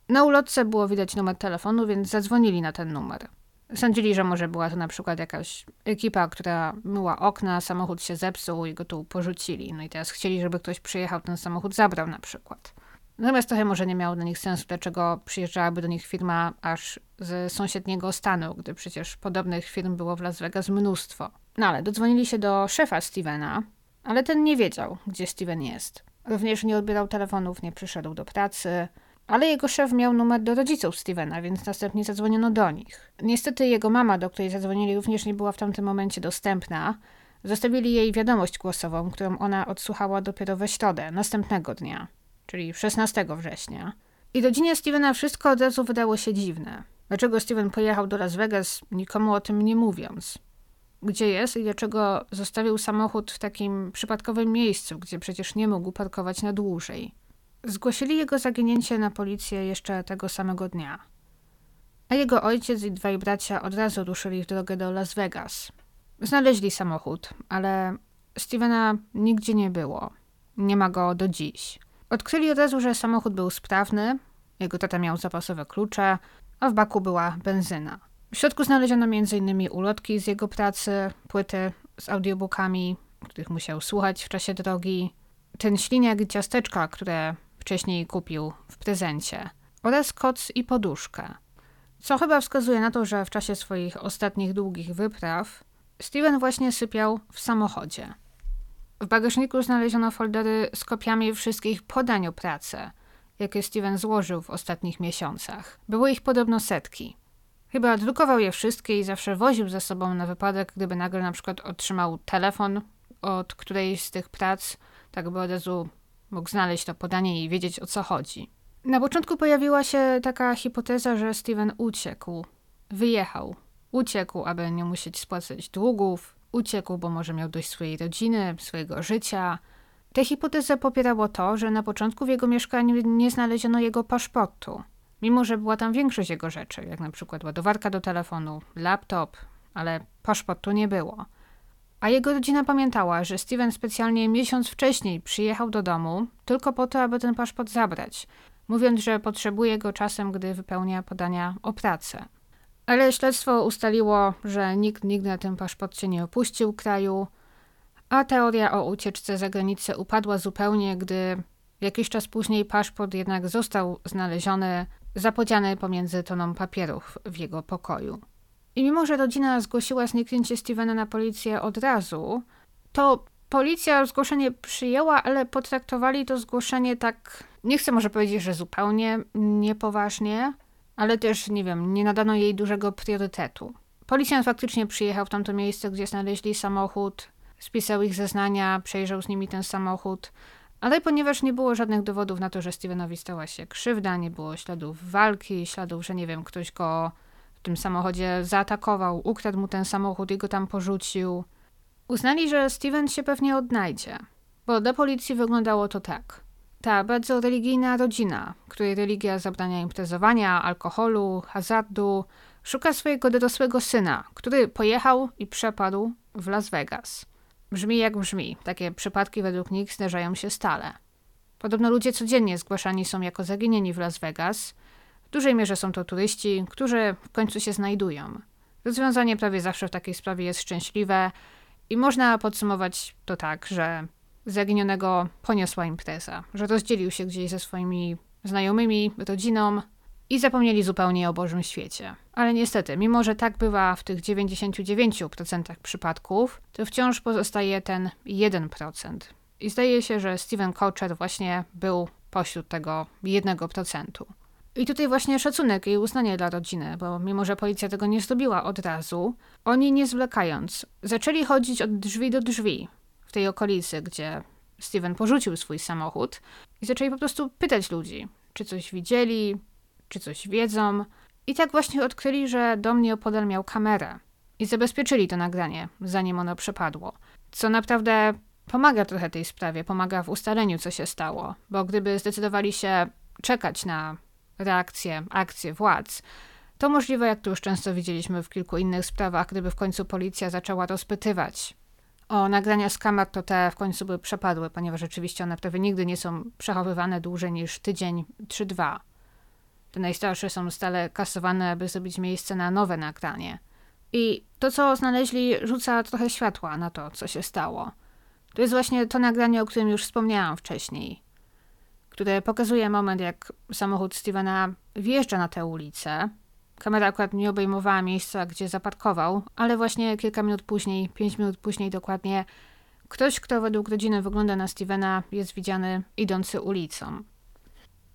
Na ulotce było widać numer telefonu, więc zadzwonili na ten numer. Sądzili, że może była to na przykład jakaś ekipa, która myła okna, samochód się zepsuł i go tu porzucili. No i teraz chcieli, żeby ktoś przyjechał, ten samochód zabrał na przykład. Natomiast trochę może nie miało dla nich sensu, dlaczego przyjeżdżałaby do nich firma aż z sąsiedniego stanu, gdy przecież podobnych firm było w Las Vegas mnóstwo. No ale dodzwonili się do szefa Stevena, ale ten nie wiedział, gdzie Steven jest. Również nie odbierał telefonów, nie przyszedł do pracy, ale jego szef miał numer do rodziców Stevena, więc następnie zadzwoniono do nich. Niestety jego mama, do której zadzwonili, również nie była w tamtym momencie dostępna. Zostawili jej wiadomość głosową, którą ona odsłuchała dopiero we środę, następnego dnia, czyli 16 września. I rodzinie Stevena wszystko od razu wydało się dziwne. Dlaczego Steven pojechał do Las Vegas, nikomu o tym nie mówiąc? Gdzie jest i dlaczego zostawił samochód w takim przypadkowym miejscu, gdzie przecież nie mógł parkować na dłużej? Zgłosili jego zaginięcie na policję jeszcze tego samego dnia. A jego ojciec i dwaj bracia od razu ruszyli w drogę do Las Vegas. Znaleźli samochód, ale Stevena nigdzie nie było. Nie ma go do dziś. Odkryli od razu, że samochód był sprawny, jego tata miał zapasowe klucze, a w baku była benzyna. W środku znaleziono m.in. ulotki z jego pracy, płyty z audiobookami, których musiał słuchać w czasie drogi, ten śliniak i ciasteczka, które wcześniej kupił w prezencie, oraz koc i poduszkę. Co chyba wskazuje na to, że w czasie swoich ostatnich długich wypraw Steven właśnie sypiał w samochodzie. W bagażniku znaleziono foldery z kopiami wszystkich podań o pracę, jakie Steven złożył w ostatnich miesiącach. Było ich podobno setki. Chyba drukował je wszystkie i zawsze woził ze sobą na wypadek, gdyby nagle na przykład otrzymał telefon od którejś z tych prac, tak by od razu mógł znaleźć to podanie i wiedzieć o co chodzi. Na początku pojawiła się taka hipoteza, że Steven uciekł, wyjechał. Uciekł, aby nie musieć spłacać długów, uciekł, bo może miał dość swojej rodziny, swojego życia. Tę hipotezę popierało to, że na początku w jego mieszkaniu nie znaleziono jego paszportu, mimo że była tam większość jego rzeczy, jak na przykład ładowarka do telefonu, laptop, ale paszportu nie było. A jego rodzina pamiętała, że Steven specjalnie miesiąc wcześniej przyjechał do domu tylko po to, aby ten paszport zabrać, mówiąc, że potrzebuje go czasem, gdy wypełnia podania o pracę. Ale śledztwo ustaliło, że nikt nigdy na tym paszporcie nie opuścił kraju, a teoria o ucieczce za granicę upadła zupełnie, gdy jakiś czas później paszport jednak został znaleziony, zapodziany pomiędzy toną papierów w jego pokoju. I mimo, że rodzina zgłosiła zniknięcie Stevena na policję od razu, to policja zgłoszenie przyjęła, ale potraktowali to zgłoszenie tak, nie chcę może powiedzieć, że zupełnie niepoważnie, ale też, nie wiem, nie nadano jej dużego priorytetu. Policjant faktycznie przyjechał w tamto miejsce, gdzie znaleźli samochód, spisał ich zeznania, przejrzał z nimi ten samochód, ale ponieważ nie było żadnych dowodów na to, że Stevenowi stała się krzywda, nie było śladów walki, śladów, że nie wiem, ktoś go tym samochodzie zaatakował, ukradł mu ten samochód i go tam porzucił. Uznali, że Steven się pewnie odnajdzie, bo dla policji wyglądało to tak. Ta bardzo religijna rodzina, której religia zabrania imprezowania, alkoholu, hazardu, szuka swojego dorosłego syna, który pojechał i przepadł w Las Vegas. Brzmi jak brzmi. Takie przypadki według nich zdarzają się stale. Podobno ludzie codziennie zgłaszani są jako zaginieni w Las Vegas. W dużej mierze są to turyści, którzy w końcu się znajdują. Rozwiązanie prawie zawsze w takiej sprawie jest szczęśliwe i można podsumować to tak, że zaginionego poniosła impreza, że rozdzielił się gdzieś ze swoimi znajomymi, rodziną i zapomnieli zupełnie o Bożym świecie. Ale niestety, mimo że tak bywa w tych 99% przypadków, to wciąż pozostaje ten 1%. I zdaje się, że Steven Kocher właśnie był pośród tego 1%. I tutaj właśnie szacunek i uznanie dla rodziny, bo mimo, że policja tego nie zrobiła od razu, oni nie zwlekając, zaczęli chodzić od drzwi do drzwi tej okolicy, gdzie Steven porzucił swój samochód i zaczęli po prostu pytać ludzi, czy coś widzieli, czy coś wiedzą. I tak właśnie odkryli, że dom nieopodal miał kamerę i zabezpieczyli to nagranie, zanim ono przepadło. Co naprawdę pomaga trochę tej sprawie, pomaga w ustaleniu, co się stało, bo gdyby zdecydowali się czekać na reakcję, akcję władz, to możliwe, jak tu już często widzieliśmy w kilku innych sprawach, gdyby w końcu policja zaczęła rozpytywać o nagrania z kamer, to te w końcu by przepadły, ponieważ rzeczywiście one prawie nigdy nie są przechowywane dłużej niż tydzień czy dwa. Te najstarsze są stale kasowane, aby zrobić miejsce na nowe nagranie. I to, co znaleźli, rzuca trochę światła na to, co się stało. To jest właśnie to nagranie, o którym już wspomniałam wcześniej, które pokazuje moment, jak samochód Stevena wjeżdża na tę ulicę. Kamera akurat nie obejmowała miejsca, gdzie zaparkował, ale właśnie kilka minut później, pięć minut później dokładnie, ktoś, kto według rodziny wygląda na Stevena, jest widziany idący ulicą.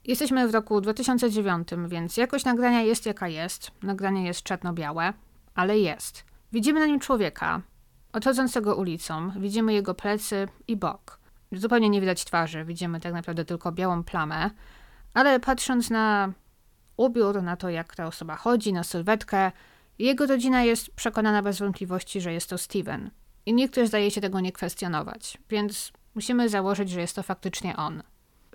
Jesteśmy w roku 2009, więc jakość nagrania jest jaka jest. Nagranie jest czarno-białe, ale jest. Widzimy na nim człowieka, odchodzącego ulicą, widzimy jego plecy i bok. Zupełnie nie widać twarzy, widzimy tak naprawdę tylko białą plamę, ale patrząc na ubiór, na to jak ta osoba chodzi, na sylwetkę, jego rodzina jest przekonana bez wątpliwości, że jest to Steven. I nikt też zdaje się tego nie kwestionować, więc musimy założyć, że jest to faktycznie on.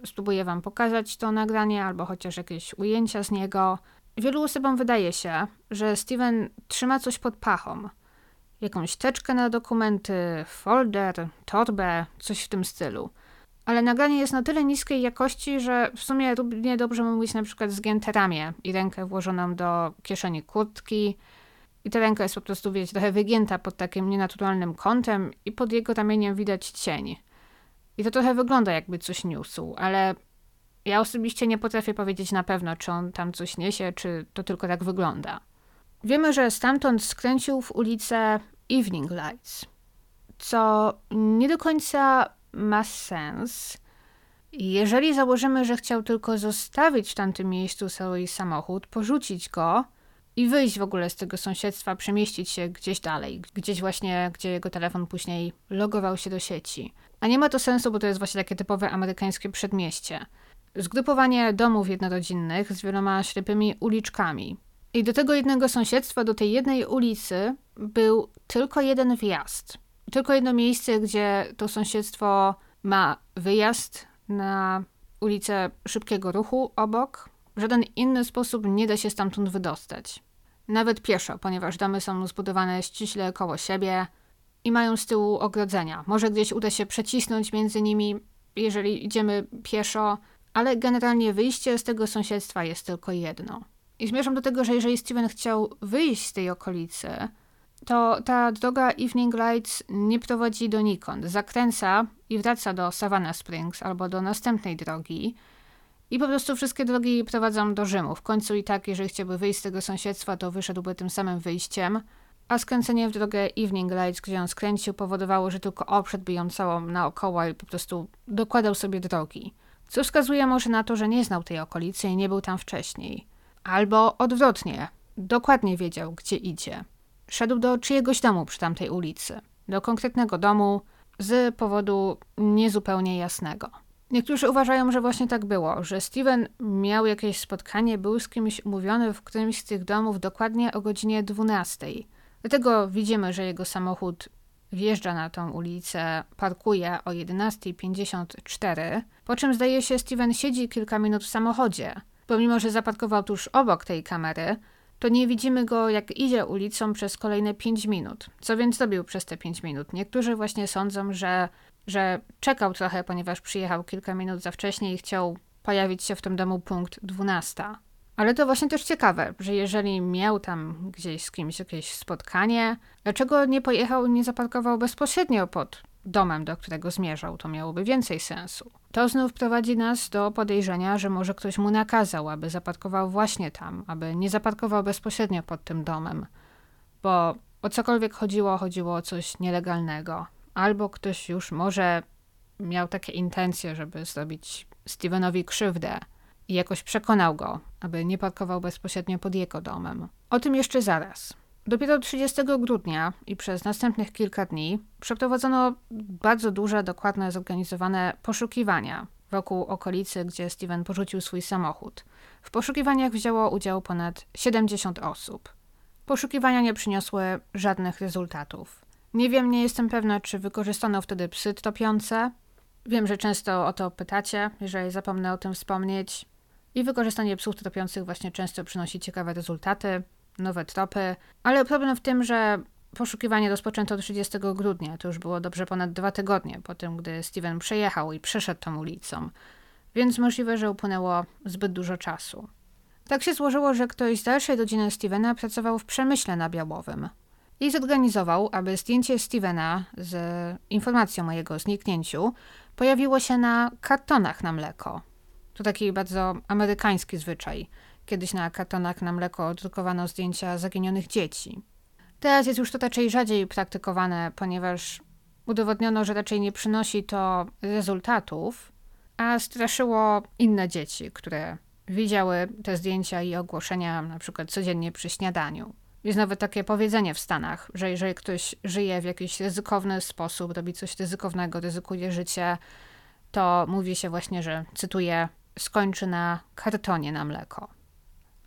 Spróbuję wam pokazać to nagranie albo chociaż jakieś ujęcia z niego. Wielu osobom wydaje się, że Steven trzyma coś pod pachą. Jakąś teczkę na dokumenty, folder, torbę, coś w tym stylu. Ale nagranie jest na tyle niskiej jakości, że w sumie równie dobrze mówić na przykład zgięte ramię i rękę włożoną do kieszeni kurtki. I ta ręka jest po prostu, wiecie, trochę wygięta pod takim nienaturalnym kątem i pod jego ramieniem widać cień. I to trochę wygląda jakby coś niósł, ale ja osobiście nie potrafię powiedzieć na pewno, czy on tam coś niesie, czy to tylko tak wygląda. Wiemy, że stamtąd skręcił w ulicę Evening Lights, co nie do końca ma sens. Jeżeli założymy, że chciał tylko zostawić w tamtym miejscu swój samochód, porzucić go i wyjść w ogóle z tego sąsiedztwa, przemieścić się gdzieś dalej, gdzieś właśnie, gdzie jego telefon później logował się do sieci. A nie ma to sensu, bo to jest właśnie takie typowe amerykańskie przedmieście. Zgrupowanie domów jednorodzinnych z wieloma ślepymi uliczkami. I do tego jednego sąsiedztwa, do tej jednej ulicy był tylko jeden wjazd. Tylko jedno miejsce, gdzie to sąsiedztwo ma wyjazd na ulicę szybkiego ruchu obok. W żaden inny sposób nie da się stamtąd wydostać. Nawet pieszo, ponieważ domy są zbudowane ściśle koło siebie, i mają z tyłu ogrodzenia. Może gdzieś uda się przecisnąć między nimi, jeżeli idziemy pieszo, ale generalnie wyjście z tego sąsiedztwa jest tylko jedno. I zmierzam do tego, że jeżeli Steven chciał wyjść z tej okolicy, to ta droga Evening Lights nie prowadzi donikąd. Zakręca i wraca do Savannah Springs albo do następnej drogi. I po prostu wszystkie drogi prowadzą do Rzymu. W końcu i tak, jeżeli chciałby wyjść z tego sąsiedztwa, to wyszedłby tym samym wyjściem a skręcenie w drogę Evening Lights, gdzie on skręcił, powodowało, że tylko obszedłby ją całą naokoło i po prostu dokładał sobie drogi. Co wskazuje może na to, że nie znał tej okolicy i nie był tam wcześniej. Albo odwrotnie, dokładnie wiedział, gdzie idzie. Szedł do czyjegoś domu przy tamtej ulicy. Do konkretnego domu z powodu niezupełnie jasnego. Niektórzy uważają, że właśnie tak było, że Steven miał jakieś spotkanie, był z kimś umówiony w którymś z tych domów dokładnie o godzinie 12. Dlatego widzimy, że jego samochód wjeżdża na tą ulicę, parkuje o 11.54, po czym zdaje się Steven siedzi kilka minut w samochodzie. Pomimo, że zaparkował tuż obok tej kamery, to nie widzimy go, jak idzie ulicą przez kolejne 5 minut. Co więc zrobił przez te 5 minut? Niektórzy właśnie sądzą, że, że czekał trochę, ponieważ przyjechał kilka minut za wcześnie i chciał pojawić się w tym domu punkt 12. Ale to właśnie też ciekawe, że jeżeli miał tam gdzieś z kimś jakieś spotkanie, dlaczego nie pojechał, nie zaparkował bezpośrednio pod domem, do którego zmierzał? To miałoby więcej sensu. To znów prowadzi nas do podejrzenia, że może ktoś mu nakazał, aby zaparkował właśnie tam, aby nie zaparkował bezpośrednio pod tym domem. Bo o cokolwiek chodziło, chodziło o coś nielegalnego. Albo ktoś już może miał takie intencje, żeby zrobić Stevenowi krzywdę i jakoś przekonał go, aby nie parkował bezpośrednio pod jego domem. O tym jeszcze zaraz. Dopiero 30 grudnia i przez następnych kilka dni przeprowadzono bardzo duże, dokładne, zorganizowane poszukiwania wokół okolicy, gdzie Steven porzucił swój samochód. W poszukiwaniach wzięło udział ponad 70 osób. Poszukiwania nie przyniosły żadnych rezultatów. Nie wiem, nie jestem pewna, czy wykorzystano wtedy psy topiące. Wiem, że często o to pytacie, jeżeli zapomnę o tym wspomnieć. I wykorzystanie psów topiących właśnie często przynosi ciekawe rezultaty nowe tropy, ale problem w tym, że poszukiwanie rozpoczęto 30 grudnia. To już było dobrze ponad dwa tygodnie po tym, gdy Steven przejechał i przeszedł tą ulicą, więc możliwe, że upłynęło zbyt dużo czasu. Tak się złożyło, że ktoś z dalszej rodziny Stevena pracował w przemyśle nabiałowym i zorganizował, aby zdjęcie Stevena z informacją o jego zniknięciu pojawiło się na kartonach na mleko. To taki bardzo amerykański zwyczaj. Kiedyś na kartonach na mleko drukowano zdjęcia zaginionych dzieci. Teraz jest już to raczej rzadziej praktykowane, ponieważ udowodniono, że raczej nie przynosi to rezultatów, a straszyło inne dzieci, które widziały te zdjęcia i ogłoszenia na przykład codziennie przy śniadaniu. Jest nawet takie powiedzenie w Stanach, że jeżeli ktoś żyje w jakiś ryzykowny sposób, robi coś ryzykownego, ryzykuje życie, to mówi się właśnie, że, cytuję, skończy na kartonie na mleko.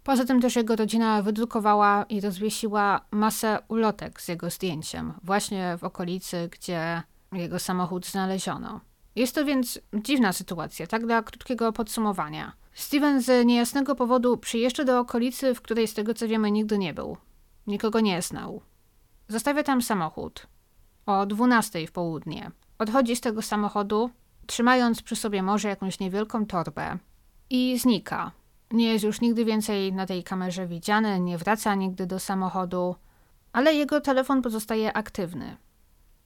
Poza tym też jego rodzina wydrukowała i rozwiesiła masę ulotek z jego zdjęciem, właśnie w okolicy, gdzie jego samochód znaleziono. Jest to więc dziwna sytuacja, tak dla krótkiego podsumowania. Steven z niejasnego powodu przyjeżdża do okolicy, w której z tego co wiemy nigdy nie był. Nikogo nie znał. Zostawia tam samochód. O 12 w południe. Odchodzi z tego samochodu, trzymając przy sobie może jakąś niewielką torbę i znika. Nie jest już nigdy więcej na tej kamerze widziany, nie wraca nigdy do samochodu, ale jego telefon pozostaje aktywny.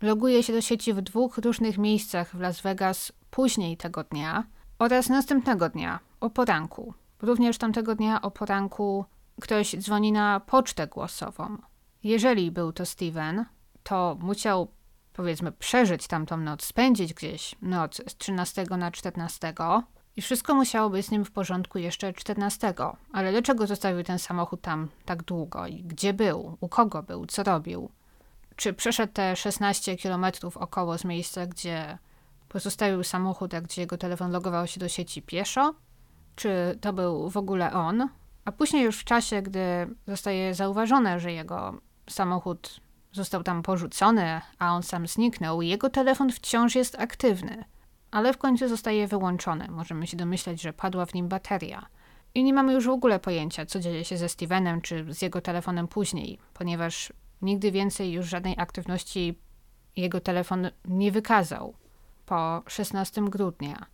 Loguje się do sieci w dwóch różnych miejscach w Las Vegas później tego dnia oraz następnego dnia o poranku. Również tamtego dnia o poranku ktoś dzwoni na pocztę głosową. Jeżeli był to Steven, to musiał powiedzmy przeżyć tamtą noc, spędzić gdzieś noc z 13 na 14 i wszystko musiało być z nim w porządku jeszcze 14. Ale dlaczego zostawił ten samochód tam tak długo? I gdzie był? U kogo był? Co robił? Czy przeszedł te 16 kilometrów około z miejsca, gdzie pozostawił samochód, a gdzie jego telefon logował się do sieci pieszo? Czy to był w ogóle on? A później już w czasie, gdy zostaje zauważone, że jego samochód został tam porzucony, a on sam zniknął, jego telefon wciąż jest aktywny ale w końcu zostaje wyłączony. Możemy się domyśleć, że padła w nim bateria. I nie mamy już w ogóle pojęcia, co dzieje się ze Stevenem czy z jego telefonem później, ponieważ nigdy więcej już żadnej aktywności jego telefon nie wykazał po 16 grudnia.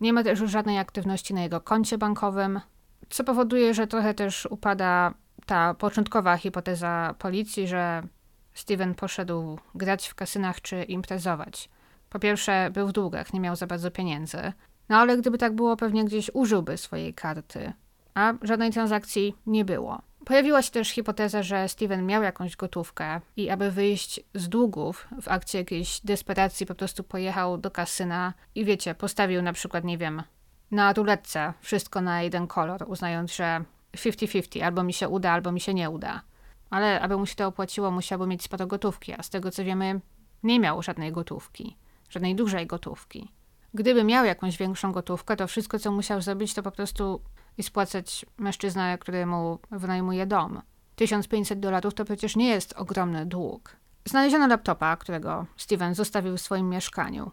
Nie ma też już żadnej aktywności na jego koncie bankowym, co powoduje, że trochę też upada ta początkowa hipoteza policji, że Steven poszedł grać w kasynach czy imprezować. Po pierwsze, był w długach, nie miał za bardzo pieniędzy. No ale gdyby tak było, pewnie gdzieś użyłby swojej karty. A żadnej transakcji nie było. Pojawiła się też hipoteza, że Steven miał jakąś gotówkę i aby wyjść z długów w akcie jakiejś desperacji po prostu pojechał do kasyna i wiecie, postawił na przykład, nie wiem, na ruletce wszystko na jeden kolor, uznając, że 50-50, albo mi się uda, albo mi się nie uda. Ale aby mu się to opłaciło, musiałby mieć sporo gotówki, a z tego co wiemy, nie miał żadnej gotówki żadnej dużej gotówki. Gdyby miał jakąś większą gotówkę, to wszystko, co musiał zrobić, to po prostu spłacać mężczyznę, któremu wynajmuje dom. 1500 dolarów to przecież nie jest ogromny dług. Znaleziono laptopa, którego Steven zostawił w swoim mieszkaniu.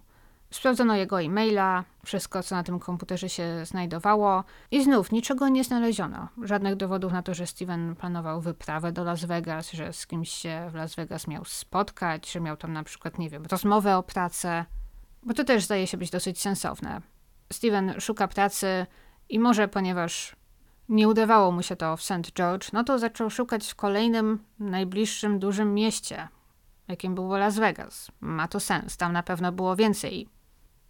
Sprawdzono jego e-maila, wszystko co na tym komputerze się znajdowało i znów niczego nie znaleziono. Żadnych dowodów na to, że Steven planował wyprawę do Las Vegas, że z kimś się w Las Vegas miał spotkać, że miał tam na przykład, nie wiem, rozmowę o pracę, bo to też zdaje się być dosyć sensowne. Steven szuka pracy i może ponieważ nie udawało mu się to w St. George, no to zaczął szukać w kolejnym, najbliższym dużym mieście, jakim było Las Vegas. Ma to sens, tam na pewno było więcej.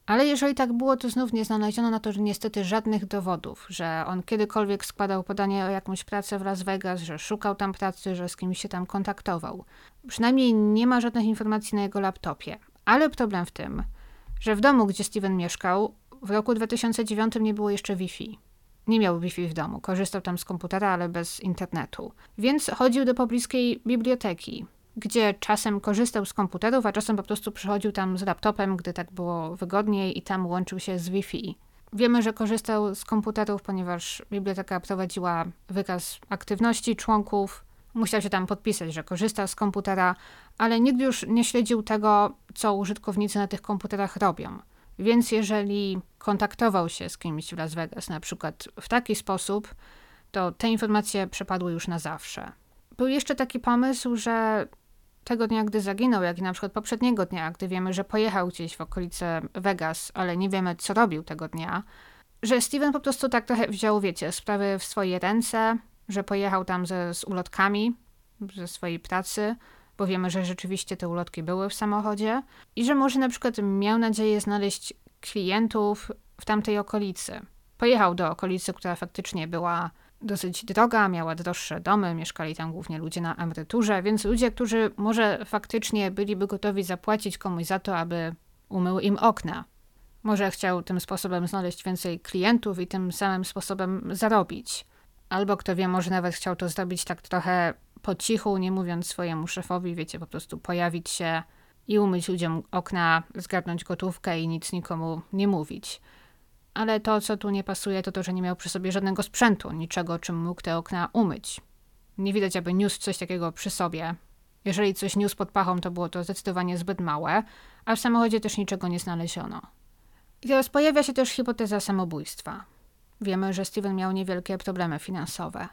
Ale jeżeli tak było, to znów nie znaleziono na to, że niestety żadnych dowodów, że on kiedykolwiek składał podanie o jakąś pracę w Las Vegas, że szukał tam pracy, że z kimś się tam kontaktował. Przynajmniej nie ma żadnych informacji na jego laptopie. Ale problem w tym, że w domu, gdzie Steven mieszkał, w roku 2009 nie było jeszcze Wi-Fi. Nie miał Wi-Fi w domu, korzystał tam z komputera, ale bez internetu. Więc chodził do pobliskiej biblioteki, gdzie czasem korzystał z komputerów, a czasem po prostu przychodził tam z laptopem, gdy tak było wygodniej i tam łączył się z Wi-Fi. Wiemy, że korzystał z komputerów, ponieważ biblioteka prowadziła wykaz aktywności członków. Musiał się tam podpisać, że korzysta z komputera, ale nikt już nie śledził tego, co użytkownicy na tych komputerach robią. Więc jeżeli kontaktował się z kimś w Las Vegas, na przykład w taki sposób, to te informacje przepadły już na zawsze. Był jeszcze taki pomysł, że tego dnia, gdy zaginął, jak i na przykład poprzedniego dnia, gdy wiemy, że pojechał gdzieś w okolice Vegas, ale nie wiemy, co robił tego dnia, że Steven po prostu tak trochę wziął, wiecie, sprawy w swoje ręce, że pojechał tam ze, z ulotkami ze swojej pracy, bo wiemy, że rzeczywiście te ulotki były w samochodzie i że może na przykład miał nadzieję znaleźć klientów w tamtej okolicy. Pojechał do okolicy, która faktycznie była dosyć droga, miała droższe domy, mieszkali tam głównie ludzie na emeryturze, więc ludzie, którzy może faktycznie byliby gotowi zapłacić komuś za to, aby umył im okna. Może chciał tym sposobem znaleźć więcej klientów i tym samym sposobem zarobić. Albo kto wie, może nawet chciał to zrobić tak trochę po cichu, nie mówiąc swojemu szefowi, wiecie, po prostu pojawić się i umyć ludziom okna, zgarnąć gotówkę i nic nikomu nie mówić. Ale to, co tu nie pasuje, to to, że nie miał przy sobie żadnego sprzętu, niczego, czym mógł te okna umyć. Nie widać, aby niósł coś takiego przy sobie. Jeżeli coś niósł pod pachą, to było to zdecydowanie zbyt małe, a w samochodzie też niczego nie znaleziono. I teraz pojawia się też hipoteza samobójstwa. Wiemy, że Steven miał niewielkie problemy finansowe.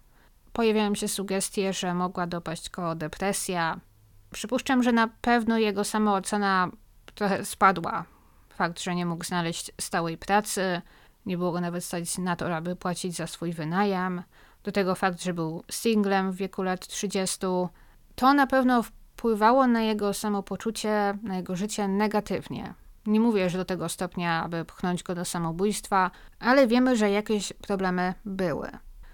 Pojawiają się sugestie, że mogła dopaść go depresja. Przypuszczam, że na pewno jego samoocena trochę spadła. Fakt, że nie mógł znaleźć stałej pracy, nie było go nawet stać na to, aby płacić za swój wynajem. Do tego fakt, że był singlem w wieku lat 30, to na pewno wpływało na jego samopoczucie, na jego życie negatywnie. Nie mówię, że do tego stopnia, aby pchnąć go do samobójstwa, ale wiemy, że jakieś problemy były.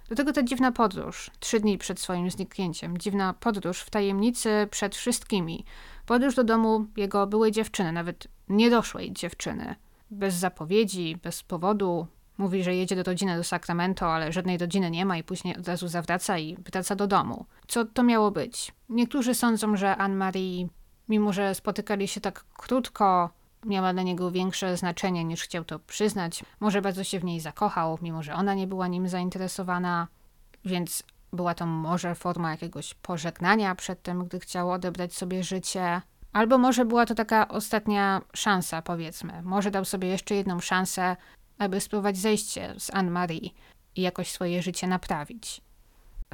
Do tego ta dziwna podróż, trzy dni przed swoim zniknięciem, dziwna podróż w tajemnicy przed wszystkimi. Podróż do domu jego byłej dziewczyny, nawet niedoszłej dziewczyny. Bez zapowiedzi, bez powodu. Mówi, że jedzie do rodziny do Sacramento, ale żadnej rodziny nie ma i później od razu zawraca i wraca do domu. Co to miało być? Niektórzy sądzą, że Anne-Marie, mimo że spotykali się tak krótko, miała dla niego większe znaczenie niż chciał to przyznać. Może bardzo się w niej zakochał, mimo że ona nie była nim zainteresowana, więc była to może forma jakiegoś pożegnania przed tym, gdy chciał odebrać sobie życie. Albo może była to taka ostatnia szansa, powiedzmy. Może dał sobie jeszcze jedną szansę, aby spróbować zejście z Anne-Marie i jakoś swoje życie naprawić.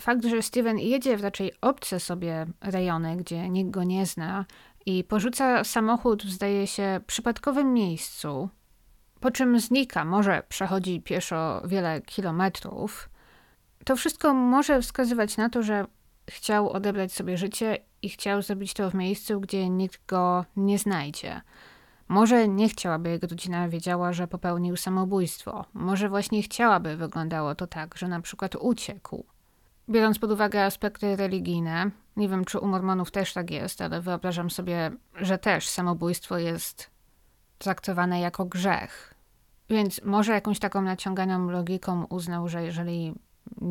Fakt, że Steven jedzie w raczej obce sobie rejony, gdzie nikt go nie zna, i porzuca samochód zdaje się przypadkowym miejscu, po czym znika, może przechodzi pieszo wiele kilometrów, to wszystko może wskazywać na to, że chciał odebrać sobie życie i chciał zrobić to w miejscu, gdzie nikt go nie znajdzie. Może nie chciał, aby jego rodzina wiedziała, że popełnił samobójstwo. Może właśnie chciałaby wyglądało to tak, że na przykład uciekł. Biorąc pod uwagę aspekty religijne, nie wiem czy u Mormonów też tak jest, ale wyobrażam sobie, że też samobójstwo jest traktowane jako grzech. Więc może jakąś taką naciąganą logiką uznał, że jeżeli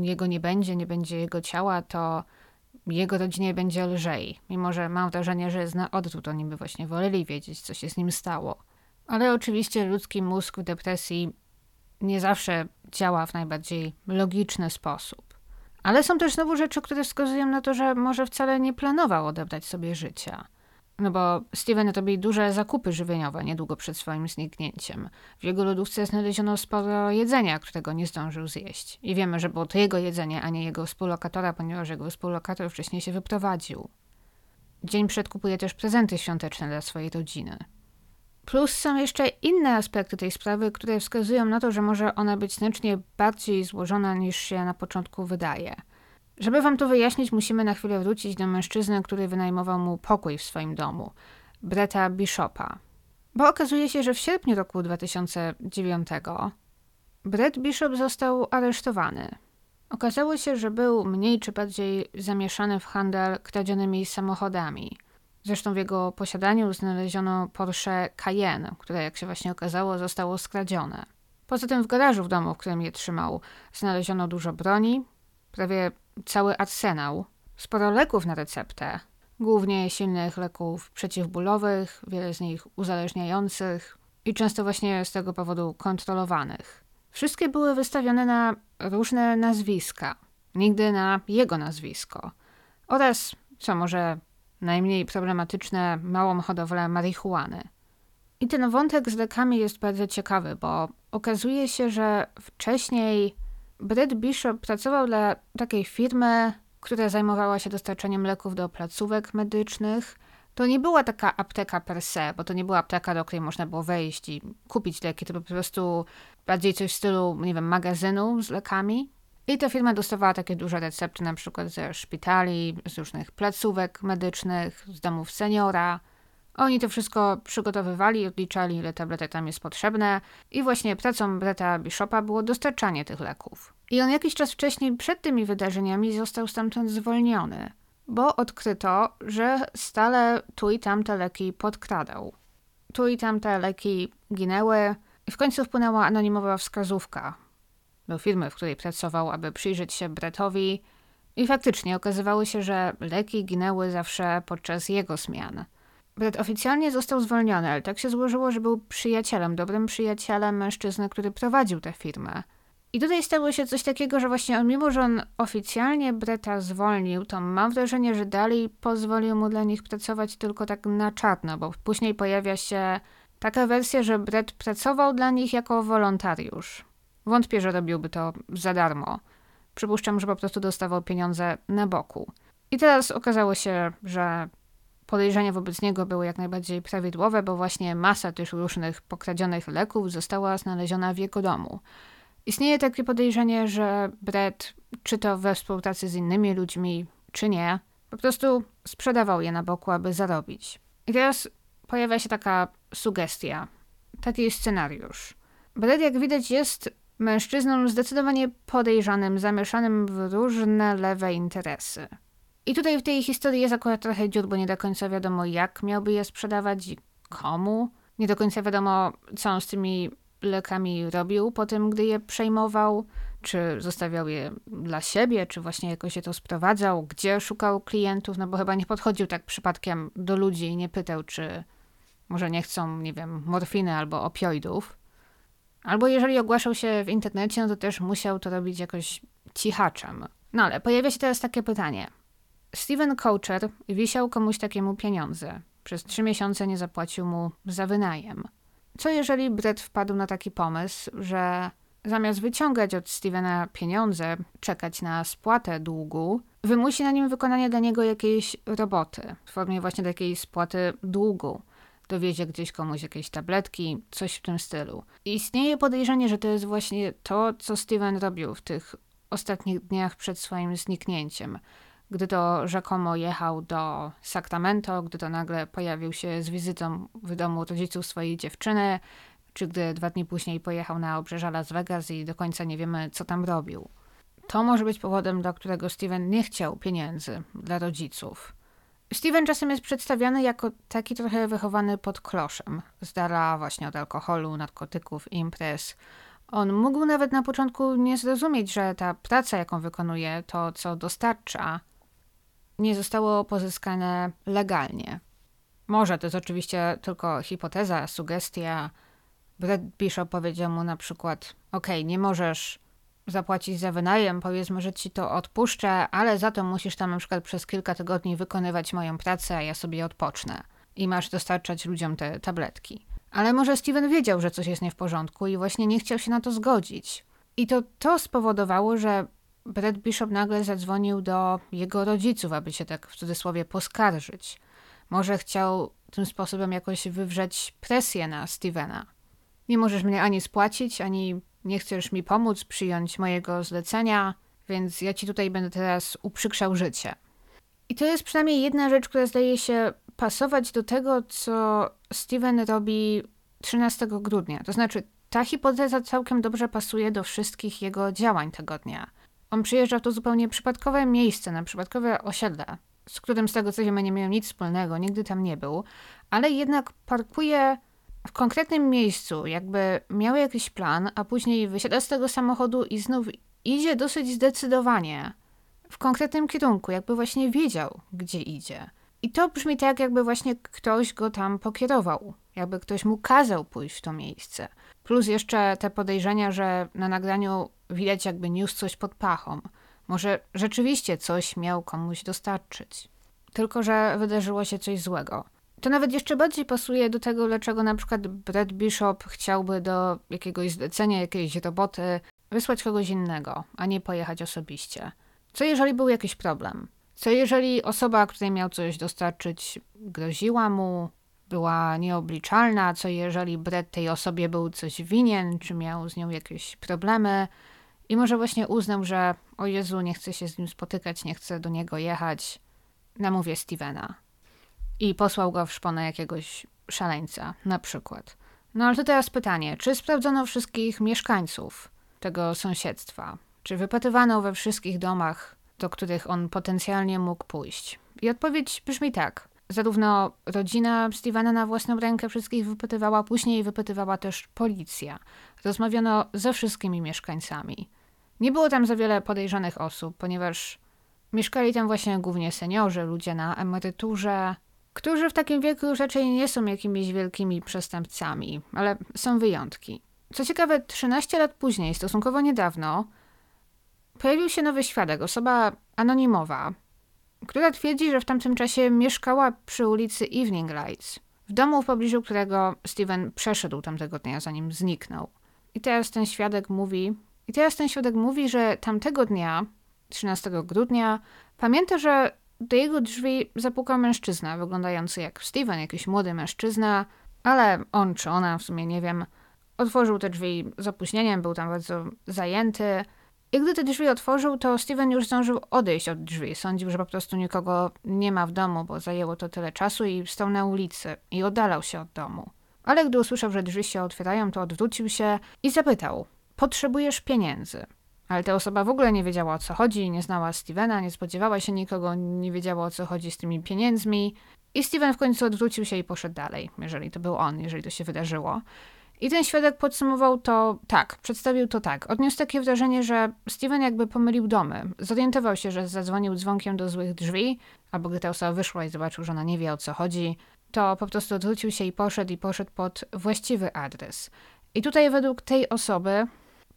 jego nie będzie, nie będzie jego ciała, to jego rodzinie będzie lżej. Mimo, że mam wrażenie, że jest na odwrót, oni by właśnie woleli wiedzieć, co się z nim stało. Ale oczywiście ludzki mózg w depresji nie zawsze działa w najbardziej logiczny sposób. Ale są też znowu rzeczy, które wskazują na to, że może wcale nie planował odebrać sobie życia. No bo Steven robi duże zakupy żywieniowe niedługo przed swoim zniknięciem. W jego lodówce znaleziono sporo jedzenia, którego nie zdążył zjeść. I wiemy, że było to jego jedzenie, a nie jego współlokatora, ponieważ jego współlokator wcześniej się wyprowadził. Dzień przed kupuje też prezenty świąteczne dla swojej rodziny. Plus są jeszcze inne aspekty tej sprawy, które wskazują na to, że może ona być znacznie bardziej złożona niż się na początku wydaje. Żeby wam to wyjaśnić, musimy na chwilę wrócić do mężczyzny, który wynajmował mu pokój w swoim domu, Breta Bishopa. Bo okazuje się, że w sierpniu roku 2009 Brett Bishop został aresztowany. Okazało się, że był mniej czy bardziej zamieszany w handel kradzionymi samochodami. Zresztą w jego posiadaniu znaleziono Porsche Cayenne, które jak się właśnie okazało zostało skradzione. Poza tym w garażu w domu, w którym je trzymał, znaleziono dużo broni, prawie cały arsenał, sporo leków na receptę, głównie silnych leków przeciwbólowych, wiele z nich uzależniających i często właśnie z tego powodu kontrolowanych. Wszystkie były wystawione na różne nazwiska, nigdy na jego nazwisko. Oraz, co może najmniej problematyczne, małą hodowlę marihuany. I ten wątek z lekami jest bardzo ciekawy, bo okazuje się, że wcześniej Brett Bishop pracował dla takiej firmy, która zajmowała się dostarczaniem leków do placówek medycznych. To nie była taka apteka per se, bo to nie była apteka, do której można było wejść i kupić leki. To po prostu bardziej coś w stylu, nie wiem, magazynu z lekami. I ta firma dostawała takie duże recepty, na przykład ze szpitali, z różnych placówek medycznych, z domów seniora. Oni to wszystko przygotowywali, odliczali, ile tabletek tam jest potrzebne i właśnie pracą Breta Bishopa było dostarczanie tych leków. I on jakiś czas wcześniej, przed tymi wydarzeniami, został stamtąd zwolniony, bo odkryto, że stale tu i tam te leki podkradał. Tu i tam te leki ginęły i w końcu wpłynęła anonimowa wskazówka do firmy, w której pracował, aby przyjrzeć się Bretowi i faktycznie okazywało się, że leki ginęły zawsze podczas jego zmian – Brett oficjalnie został zwolniony, ale tak się złożyło, że był przyjacielem, dobrym przyjacielem mężczyzny, który prowadził tę firmę. I tutaj stało się coś takiego, że właśnie on, mimo że on oficjalnie Breta zwolnił, to mam wrażenie, że dalej pozwolił mu dla nich pracować tylko tak na czarno, bo później pojawia się taka wersja, że Brett pracował dla nich jako wolontariusz. Wątpię, że robiłby to za darmo. Przypuszczam, że po prostu dostawał pieniądze na boku. I teraz okazało się, że Podejrzenia wobec niego były jak najbardziej prawidłowe, bo właśnie masa tych różnych pokradzionych leków została znaleziona w jego domu. Istnieje takie podejrzenie, że Brett, czy to we współpracy z innymi ludźmi, czy nie, po prostu sprzedawał je na boku, aby zarobić. I teraz pojawia się taka sugestia, taki scenariusz. Brett, jak widać, jest mężczyzną zdecydowanie podejrzanym, zamieszanym w różne lewe interesy. I tutaj w tej historii jest akurat trochę dziur, bo nie do końca wiadomo, jak miałby je sprzedawać i komu. Nie do końca wiadomo, co on z tymi lekami robił po tym, gdy je przejmował. Czy zostawiał je dla siebie, czy właśnie jakoś się to sprowadzał, gdzie szukał klientów, no bo chyba nie podchodził tak przypadkiem do ludzi i nie pytał, czy może nie chcą, nie wiem, morfiny albo opioidów. Albo jeżeli ogłaszał się w internecie, no to też musiał to robić jakoś cichaczem. No ale pojawia się teraz takie pytanie. Steven Coacher wisiał komuś takiemu pieniądze. Przez trzy miesiące nie zapłacił mu za wynajem. Co jeżeli Brett wpadł na taki pomysł, że zamiast wyciągać od Stevena pieniądze, czekać na spłatę długu, wymusi na nim wykonanie dla niego jakiejś roboty w formie właśnie takiej spłaty długu. Dowiezie gdzieś komuś jakieś tabletki, coś w tym stylu. I istnieje podejrzenie, że to jest właśnie to, co Steven robił w tych ostatnich dniach przed swoim zniknięciem gdy to rzekomo jechał do Sacramento, gdy to nagle pojawił się z wizytą w domu rodziców swojej dziewczyny, czy gdy dwa dni później pojechał na obrzeża Las Vegas i do końca nie wiemy, co tam robił. To może być powodem, dla którego Steven nie chciał pieniędzy dla rodziców. Steven czasem jest przedstawiany jako taki trochę wychowany pod kloszem, z właśnie od alkoholu, narkotyków, imprez. On mógł nawet na początku nie zrozumieć, że ta praca, jaką wykonuje, to co dostarcza, nie zostało pozyskane legalnie. Może to jest oczywiście tylko hipoteza, sugestia. Brad Bishop powiedział mu na przykład: OK, nie możesz zapłacić za wynajem, powiedzmy, że ci to odpuszczę, ale za to musisz tam na przykład przez kilka tygodni wykonywać moją pracę, a ja sobie odpocznę. i masz dostarczać ludziom te tabletki. Ale może Steven wiedział, że coś jest nie w porządku i właśnie nie chciał się na to zgodzić. I to to spowodowało, że Brad Bishop nagle zadzwonił do jego rodziców, aby się tak w cudzysłowie poskarżyć. Może chciał tym sposobem jakoś wywrzeć presję na Stevena. Nie możesz mnie ani spłacić, ani nie chcesz mi pomóc przyjąć mojego zlecenia, więc ja ci tutaj będę teraz uprzykrzał życie. I to jest przynajmniej jedna rzecz, która zdaje się pasować do tego, co Steven robi 13 grudnia. To znaczy, ta hipoteza całkiem dobrze pasuje do wszystkich jego działań tego dnia. On przyjeżdża w to zupełnie przypadkowe miejsce, na przypadkowe osiedle, z którym z tego co wiemy nie miał nic wspólnego, nigdy tam nie był, ale jednak parkuje w konkretnym miejscu, jakby miał jakiś plan, a później wysiada z tego samochodu i znów idzie dosyć zdecydowanie w konkretnym kierunku, jakby właśnie wiedział, gdzie idzie. I to brzmi tak, jakby właśnie ktoś go tam pokierował, jakby ktoś mu kazał pójść w to miejsce. Plus jeszcze te podejrzenia, że na nagraniu widać, jakby niósł coś pod pachą. Może rzeczywiście coś miał komuś dostarczyć. Tylko, że wydarzyło się coś złego. To nawet jeszcze bardziej pasuje do tego, dlaczego na przykład Brad Bishop chciałby do jakiegoś zlecenia, jakiejś roboty wysłać kogoś innego, a nie pojechać osobiście. Co jeżeli był jakiś problem? Co jeżeli osoba, której miał coś dostarczyć, groziła mu, była nieobliczalna? Co jeżeli Brett tej osobie był coś winien, czy miał z nią jakieś problemy? I może właśnie uznał, że o Jezu, nie chce się z nim spotykać, nie chce do niego jechać. Namówię Stevena. I posłał go w szponę jakiegoś szaleńca, na przykład. No ale to teraz pytanie, czy sprawdzono wszystkich mieszkańców tego sąsiedztwa? Czy wypytywano we wszystkich domach, do których on potencjalnie mógł pójść? I odpowiedź brzmi tak. Zarówno rodzina Stevena na własną rękę wszystkich wypytywała, później wypytywała też policja. Rozmawiano ze wszystkimi mieszkańcami. Nie było tam za wiele podejrzanych osób, ponieważ mieszkali tam właśnie głównie seniorzy, ludzie na emeryturze, którzy w takim wieku już raczej nie są jakimiś wielkimi przestępcami, ale są wyjątki. Co ciekawe, 13 lat później, stosunkowo niedawno, pojawił się nowy świadek, osoba anonimowa, która twierdzi, że w tamtym czasie mieszkała przy ulicy Evening Lights, w domu w pobliżu którego Steven przeszedł tamtego dnia, zanim zniknął. I teraz ten świadek mówi, i teraz ten świadek mówi, że tamtego dnia, 13 grudnia, pamięta, że do jego drzwi zapukał mężczyzna, wyglądający jak Steven, jakiś młody mężczyzna, ale on czy ona, w sumie nie wiem, otworzył te drzwi z opóźnieniem, był tam bardzo zajęty. I gdy te drzwi otworzył, to Steven już zdążył odejść od drzwi. Sądził, że po prostu nikogo nie ma w domu, bo zajęło to tyle czasu i stał na ulicy i oddalał się od domu. Ale gdy usłyszał, że drzwi się otwierają, to odwrócił się i zapytał: Potrzebujesz pieniędzy? Ale ta osoba w ogóle nie wiedziała o co chodzi, nie znała Stevena, nie spodziewała się nikogo, nie wiedziała o co chodzi z tymi pieniędzmi. I Steven w końcu odwrócił się i poszedł dalej, jeżeli to był on, jeżeli to się wydarzyło. I ten świadek podsumował to tak, przedstawił to tak. Odniósł takie wrażenie, że Steven jakby pomylił domy. Zorientował się, że zadzwonił dzwonkiem do złych drzwi, albo gdy ta osoba wyszła i zobaczył, że ona nie wie o co chodzi, to po prostu odwrócił się i poszedł i poszedł pod właściwy adres. I tutaj według tej osoby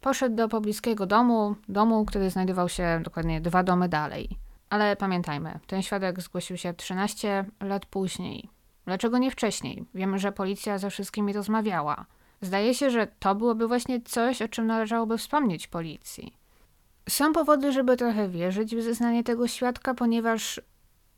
poszedł do pobliskiego domu, domu, który znajdował się dokładnie dwa domy dalej. Ale pamiętajmy, ten świadek zgłosił się 13 lat później. Dlaczego nie wcześniej? Wiemy, że policja ze wszystkimi rozmawiała. Zdaje się, że to byłoby właśnie coś, o czym należałoby wspomnieć policji. Są powody, żeby trochę wierzyć w zeznanie tego świadka, ponieważ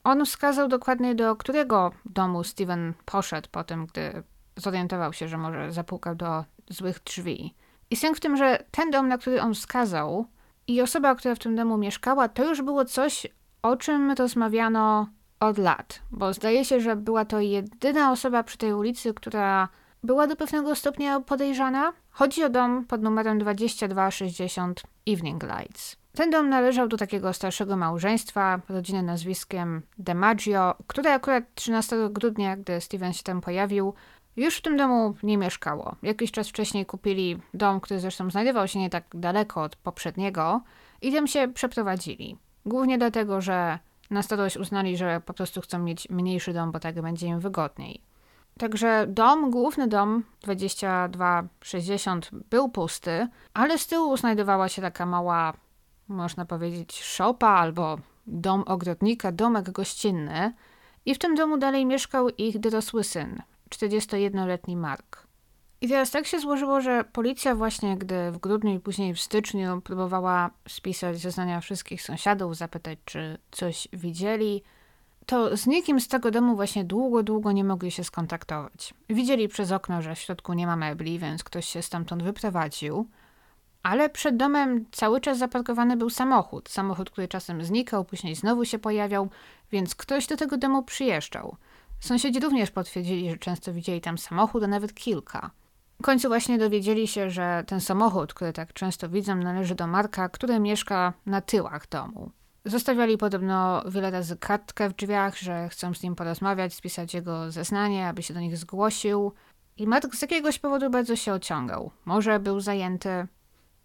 on wskazał dokładnie, do którego domu Steven poszedł po tym, gdy zorientował się, że może zapukał do złych drzwi. I sęk w tym, że ten dom, na który on wskazał i osoba, która w tym domu mieszkała, to już było coś, o czym rozmawiano od lat. Bo zdaje się, że była to jedyna osoba przy tej ulicy, która była do pewnego stopnia podejrzana. Chodzi o dom pod numerem 2260 Evening Lights. Ten dom należał do takiego starszego małżeństwa, rodziny nazwiskiem DeMaggio, które akurat 13 grudnia, gdy Steven się tam pojawił, już w tym domu nie mieszkało. Jakiś czas wcześniej kupili dom, który zresztą znajdował się nie tak daleko od poprzedniego i tam się przeprowadzili. Głównie dlatego, że na starość uznali, że po prostu chcą mieć mniejszy dom, bo tak będzie im wygodniej. Także dom, główny dom 2260 był pusty, ale z tyłu znajdowała się taka mała, można powiedzieć, szopa albo dom ogrodnika, domek gościnny. I w tym domu dalej mieszkał ich dorosły syn, 41-letni Mark. I teraz tak się złożyło, że policja właśnie, gdy w grudniu i później w styczniu próbowała spisać zeznania wszystkich sąsiadów, zapytać, czy coś widzieli, to z nikim z tego domu właśnie długo, długo nie mogli się skontaktować. Widzieli przez okno, że w środku nie ma mebli, więc ktoś się stamtąd wyprowadził. Ale przed domem cały czas zaparkowany był samochód. Samochód, który czasem znikał, później znowu się pojawiał, więc ktoś do tego domu przyjeżdżał. Sąsiedzi również potwierdzili, że często widzieli tam samochód, a nawet kilka. W końcu właśnie dowiedzieli się, że ten samochód, który tak często widzą, należy do Marka, który mieszka na tyłach domu. Zostawiali podobno wiele razy kartkę w drzwiach, że chcą z nim porozmawiać, spisać jego zeznanie, aby się do nich zgłosił. I Mark z jakiegoś powodu bardzo się ociągał. Może był zajęty,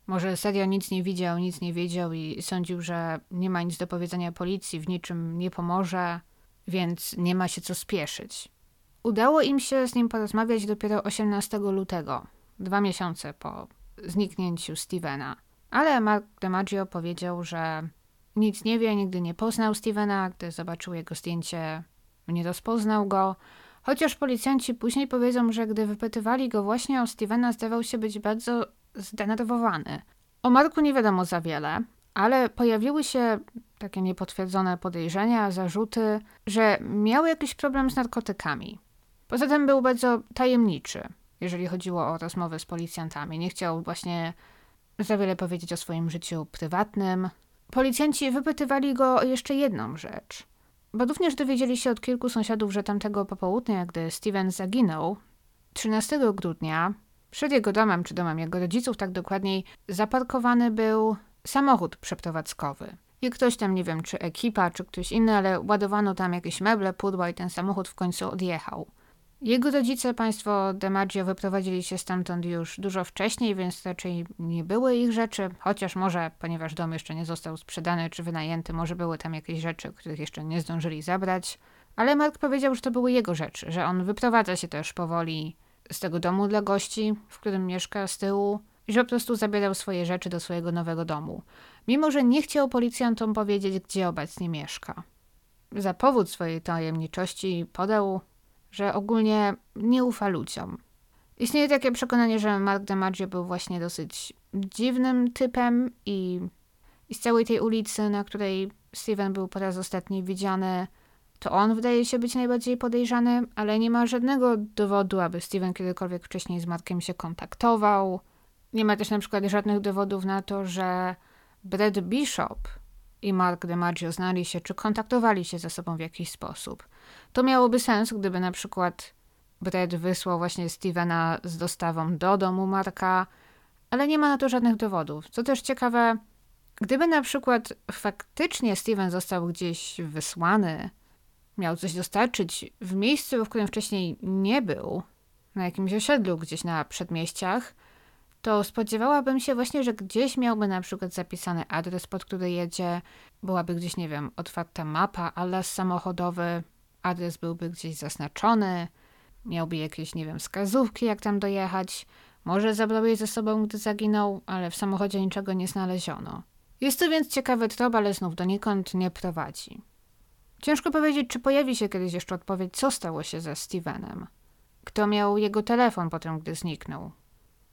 może serio nic nie widział, nic nie wiedział i sądził, że nie ma nic do powiedzenia policji, w niczym nie pomoże, więc nie ma się co spieszyć. Udało im się z nim porozmawiać dopiero 18 lutego, dwa miesiące po zniknięciu Stevena. Ale Mark DiMaggio powiedział, że nic nie wie, nigdy nie poznał Stevena, gdy zobaczył jego zdjęcie, nie rozpoznał go. Chociaż policjanci później powiedzą, że gdy wypytywali go właśnie o Stevena, zdawał się być bardzo zdenerwowany. O Marku nie wiadomo za wiele, ale pojawiły się takie niepotwierdzone podejrzenia, zarzuty, że miał jakiś problem z narkotykami. Poza tym był bardzo tajemniczy, jeżeli chodziło o rozmowy z policjantami. Nie chciał właśnie za wiele powiedzieć o swoim życiu prywatnym. Policjanci wypytywali go o jeszcze jedną rzecz. Bo również dowiedzieli się od kilku sąsiadów, że tamtego popołudnia, gdy Steven zaginął, 13 grudnia, przed jego domem, czy domem jego rodziców, tak dokładniej, zaparkowany był samochód przeprowadzkowy. I ktoś tam, nie wiem, czy ekipa, czy ktoś inny, ale ładowano tam jakieś meble, pudła i ten samochód w końcu odjechał. Jego rodzice, państwo DeMaggio, wyprowadzili się stamtąd już dużo wcześniej, więc raczej nie były ich rzeczy, chociaż może, ponieważ dom jeszcze nie został sprzedany czy wynajęty, może były tam jakieś rzeczy, których jeszcze nie zdążyli zabrać. Ale Mark powiedział, że to były jego rzeczy, że on wyprowadza się też powoli z tego domu dla gości, w którym mieszka z tyłu, i że po prostu zabierał swoje rzeczy do swojego nowego domu, mimo że nie chciał policjantom powiedzieć, gdzie obecnie mieszka. Za powód swojej tajemniczości podał że ogólnie nie ufa ludziom. Istnieje takie przekonanie, że Mark DiMaggio był właśnie dosyć dziwnym typem i, i z całej tej ulicy, na której Steven był po raz ostatni widziany, to on wydaje się być najbardziej podejrzany, ale nie ma żadnego dowodu, aby Steven kiedykolwiek wcześniej z Markiem się kontaktował. Nie ma też na przykład żadnych dowodów na to, że Brad Bishop i Mark DiMaggio znali się czy kontaktowali się ze sobą w jakiś sposób. To miałoby sens, gdyby na przykład Brad wysłał właśnie Stevena z dostawą do domu Marka, ale nie ma na to żadnych dowodów. Co też ciekawe, gdyby na przykład faktycznie Steven został gdzieś wysłany, miał coś dostarczyć w miejscu, w którym wcześniej nie był, na jakimś osiedlu gdzieś na przedmieściach, to spodziewałabym się właśnie, że gdzieś miałby na przykład zapisany adres, pod który jedzie, byłaby gdzieś, nie wiem, otwarta mapa, alas samochodowy, adres byłby gdzieś zaznaczony, miałby jakieś, nie wiem, wskazówki, jak tam dojechać. Może zabrał je ze sobą, gdy zaginął, ale w samochodzie niczego nie znaleziono. Jest to więc ciekawy trop, ale znów donikąd nie prowadzi. Ciężko powiedzieć, czy pojawi się kiedyś jeszcze odpowiedź, co stało się ze Stevenem. Kto miał jego telefon potem, gdy zniknął?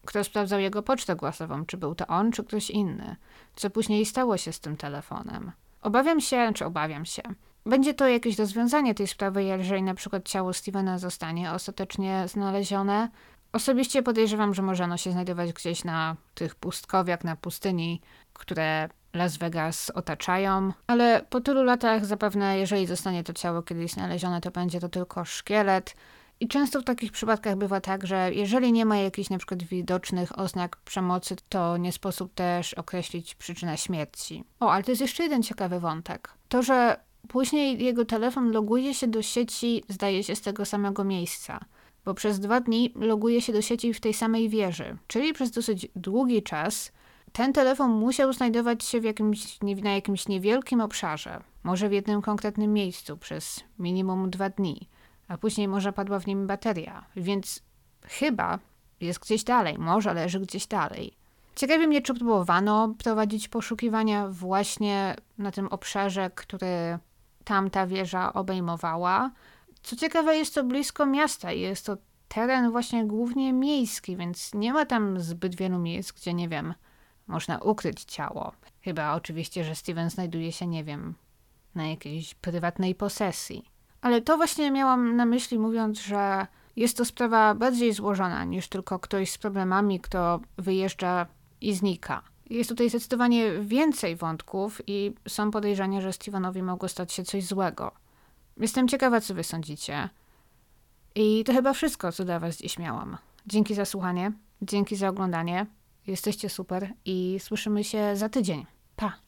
Kto sprawdzał jego pocztę głosową, czy był to on, czy ktoś inny? Co później stało się z tym telefonem? Obawiam się, czy obawiam się. Będzie to jakieś rozwiązanie tej sprawy, jeżeli na przykład ciało Stevena zostanie ostatecznie znalezione. Osobiście podejrzewam, że może ono się znajdować gdzieś na tych pustkowiach, na pustyni, które Las Vegas otaczają, ale po tylu latach zapewne, jeżeli zostanie to ciało kiedyś znalezione, to będzie to tylko szkielet, i często w takich przypadkach bywa tak, że jeżeli nie ma jakichś na przykład widocznych oznak przemocy, to nie sposób też określić przyczynę śmierci. O, ale to jest jeszcze jeden ciekawy wątek. To, że później jego telefon loguje się do sieci, zdaje się, z tego samego miejsca. Bo przez dwa dni loguje się do sieci w tej samej wieży, czyli przez dosyć długi czas ten telefon musiał znajdować się jakimś, na jakimś niewielkim obszarze, może w jednym konkretnym miejscu przez minimum dwa dni a później może padła w nim bateria, więc chyba jest gdzieś dalej, może leży gdzieś dalej. Ciekawi mnie, czy próbowano prowadzić poszukiwania właśnie na tym obszarze, który tamta wieża obejmowała. Co ciekawe, jest to blisko miasta i jest to teren właśnie głównie miejski, więc nie ma tam zbyt wielu miejsc, gdzie nie wiem, można ukryć ciało. Chyba oczywiście, że Steven znajduje się, nie wiem, na jakiejś prywatnej posesji. Ale to właśnie miałam na myśli, mówiąc, że jest to sprawa bardziej złożona niż tylko ktoś z problemami, kto wyjeżdża i znika. Jest tutaj zdecydowanie więcej wątków i są podejrzenia, że Stevenowi mogło stać się coś złego. Jestem ciekawa, co wy sądzicie. I to chyba wszystko, co dla was dziś miałam. Dzięki za słuchanie, dzięki za oglądanie. Jesteście super i słyszymy się za tydzień. Pa!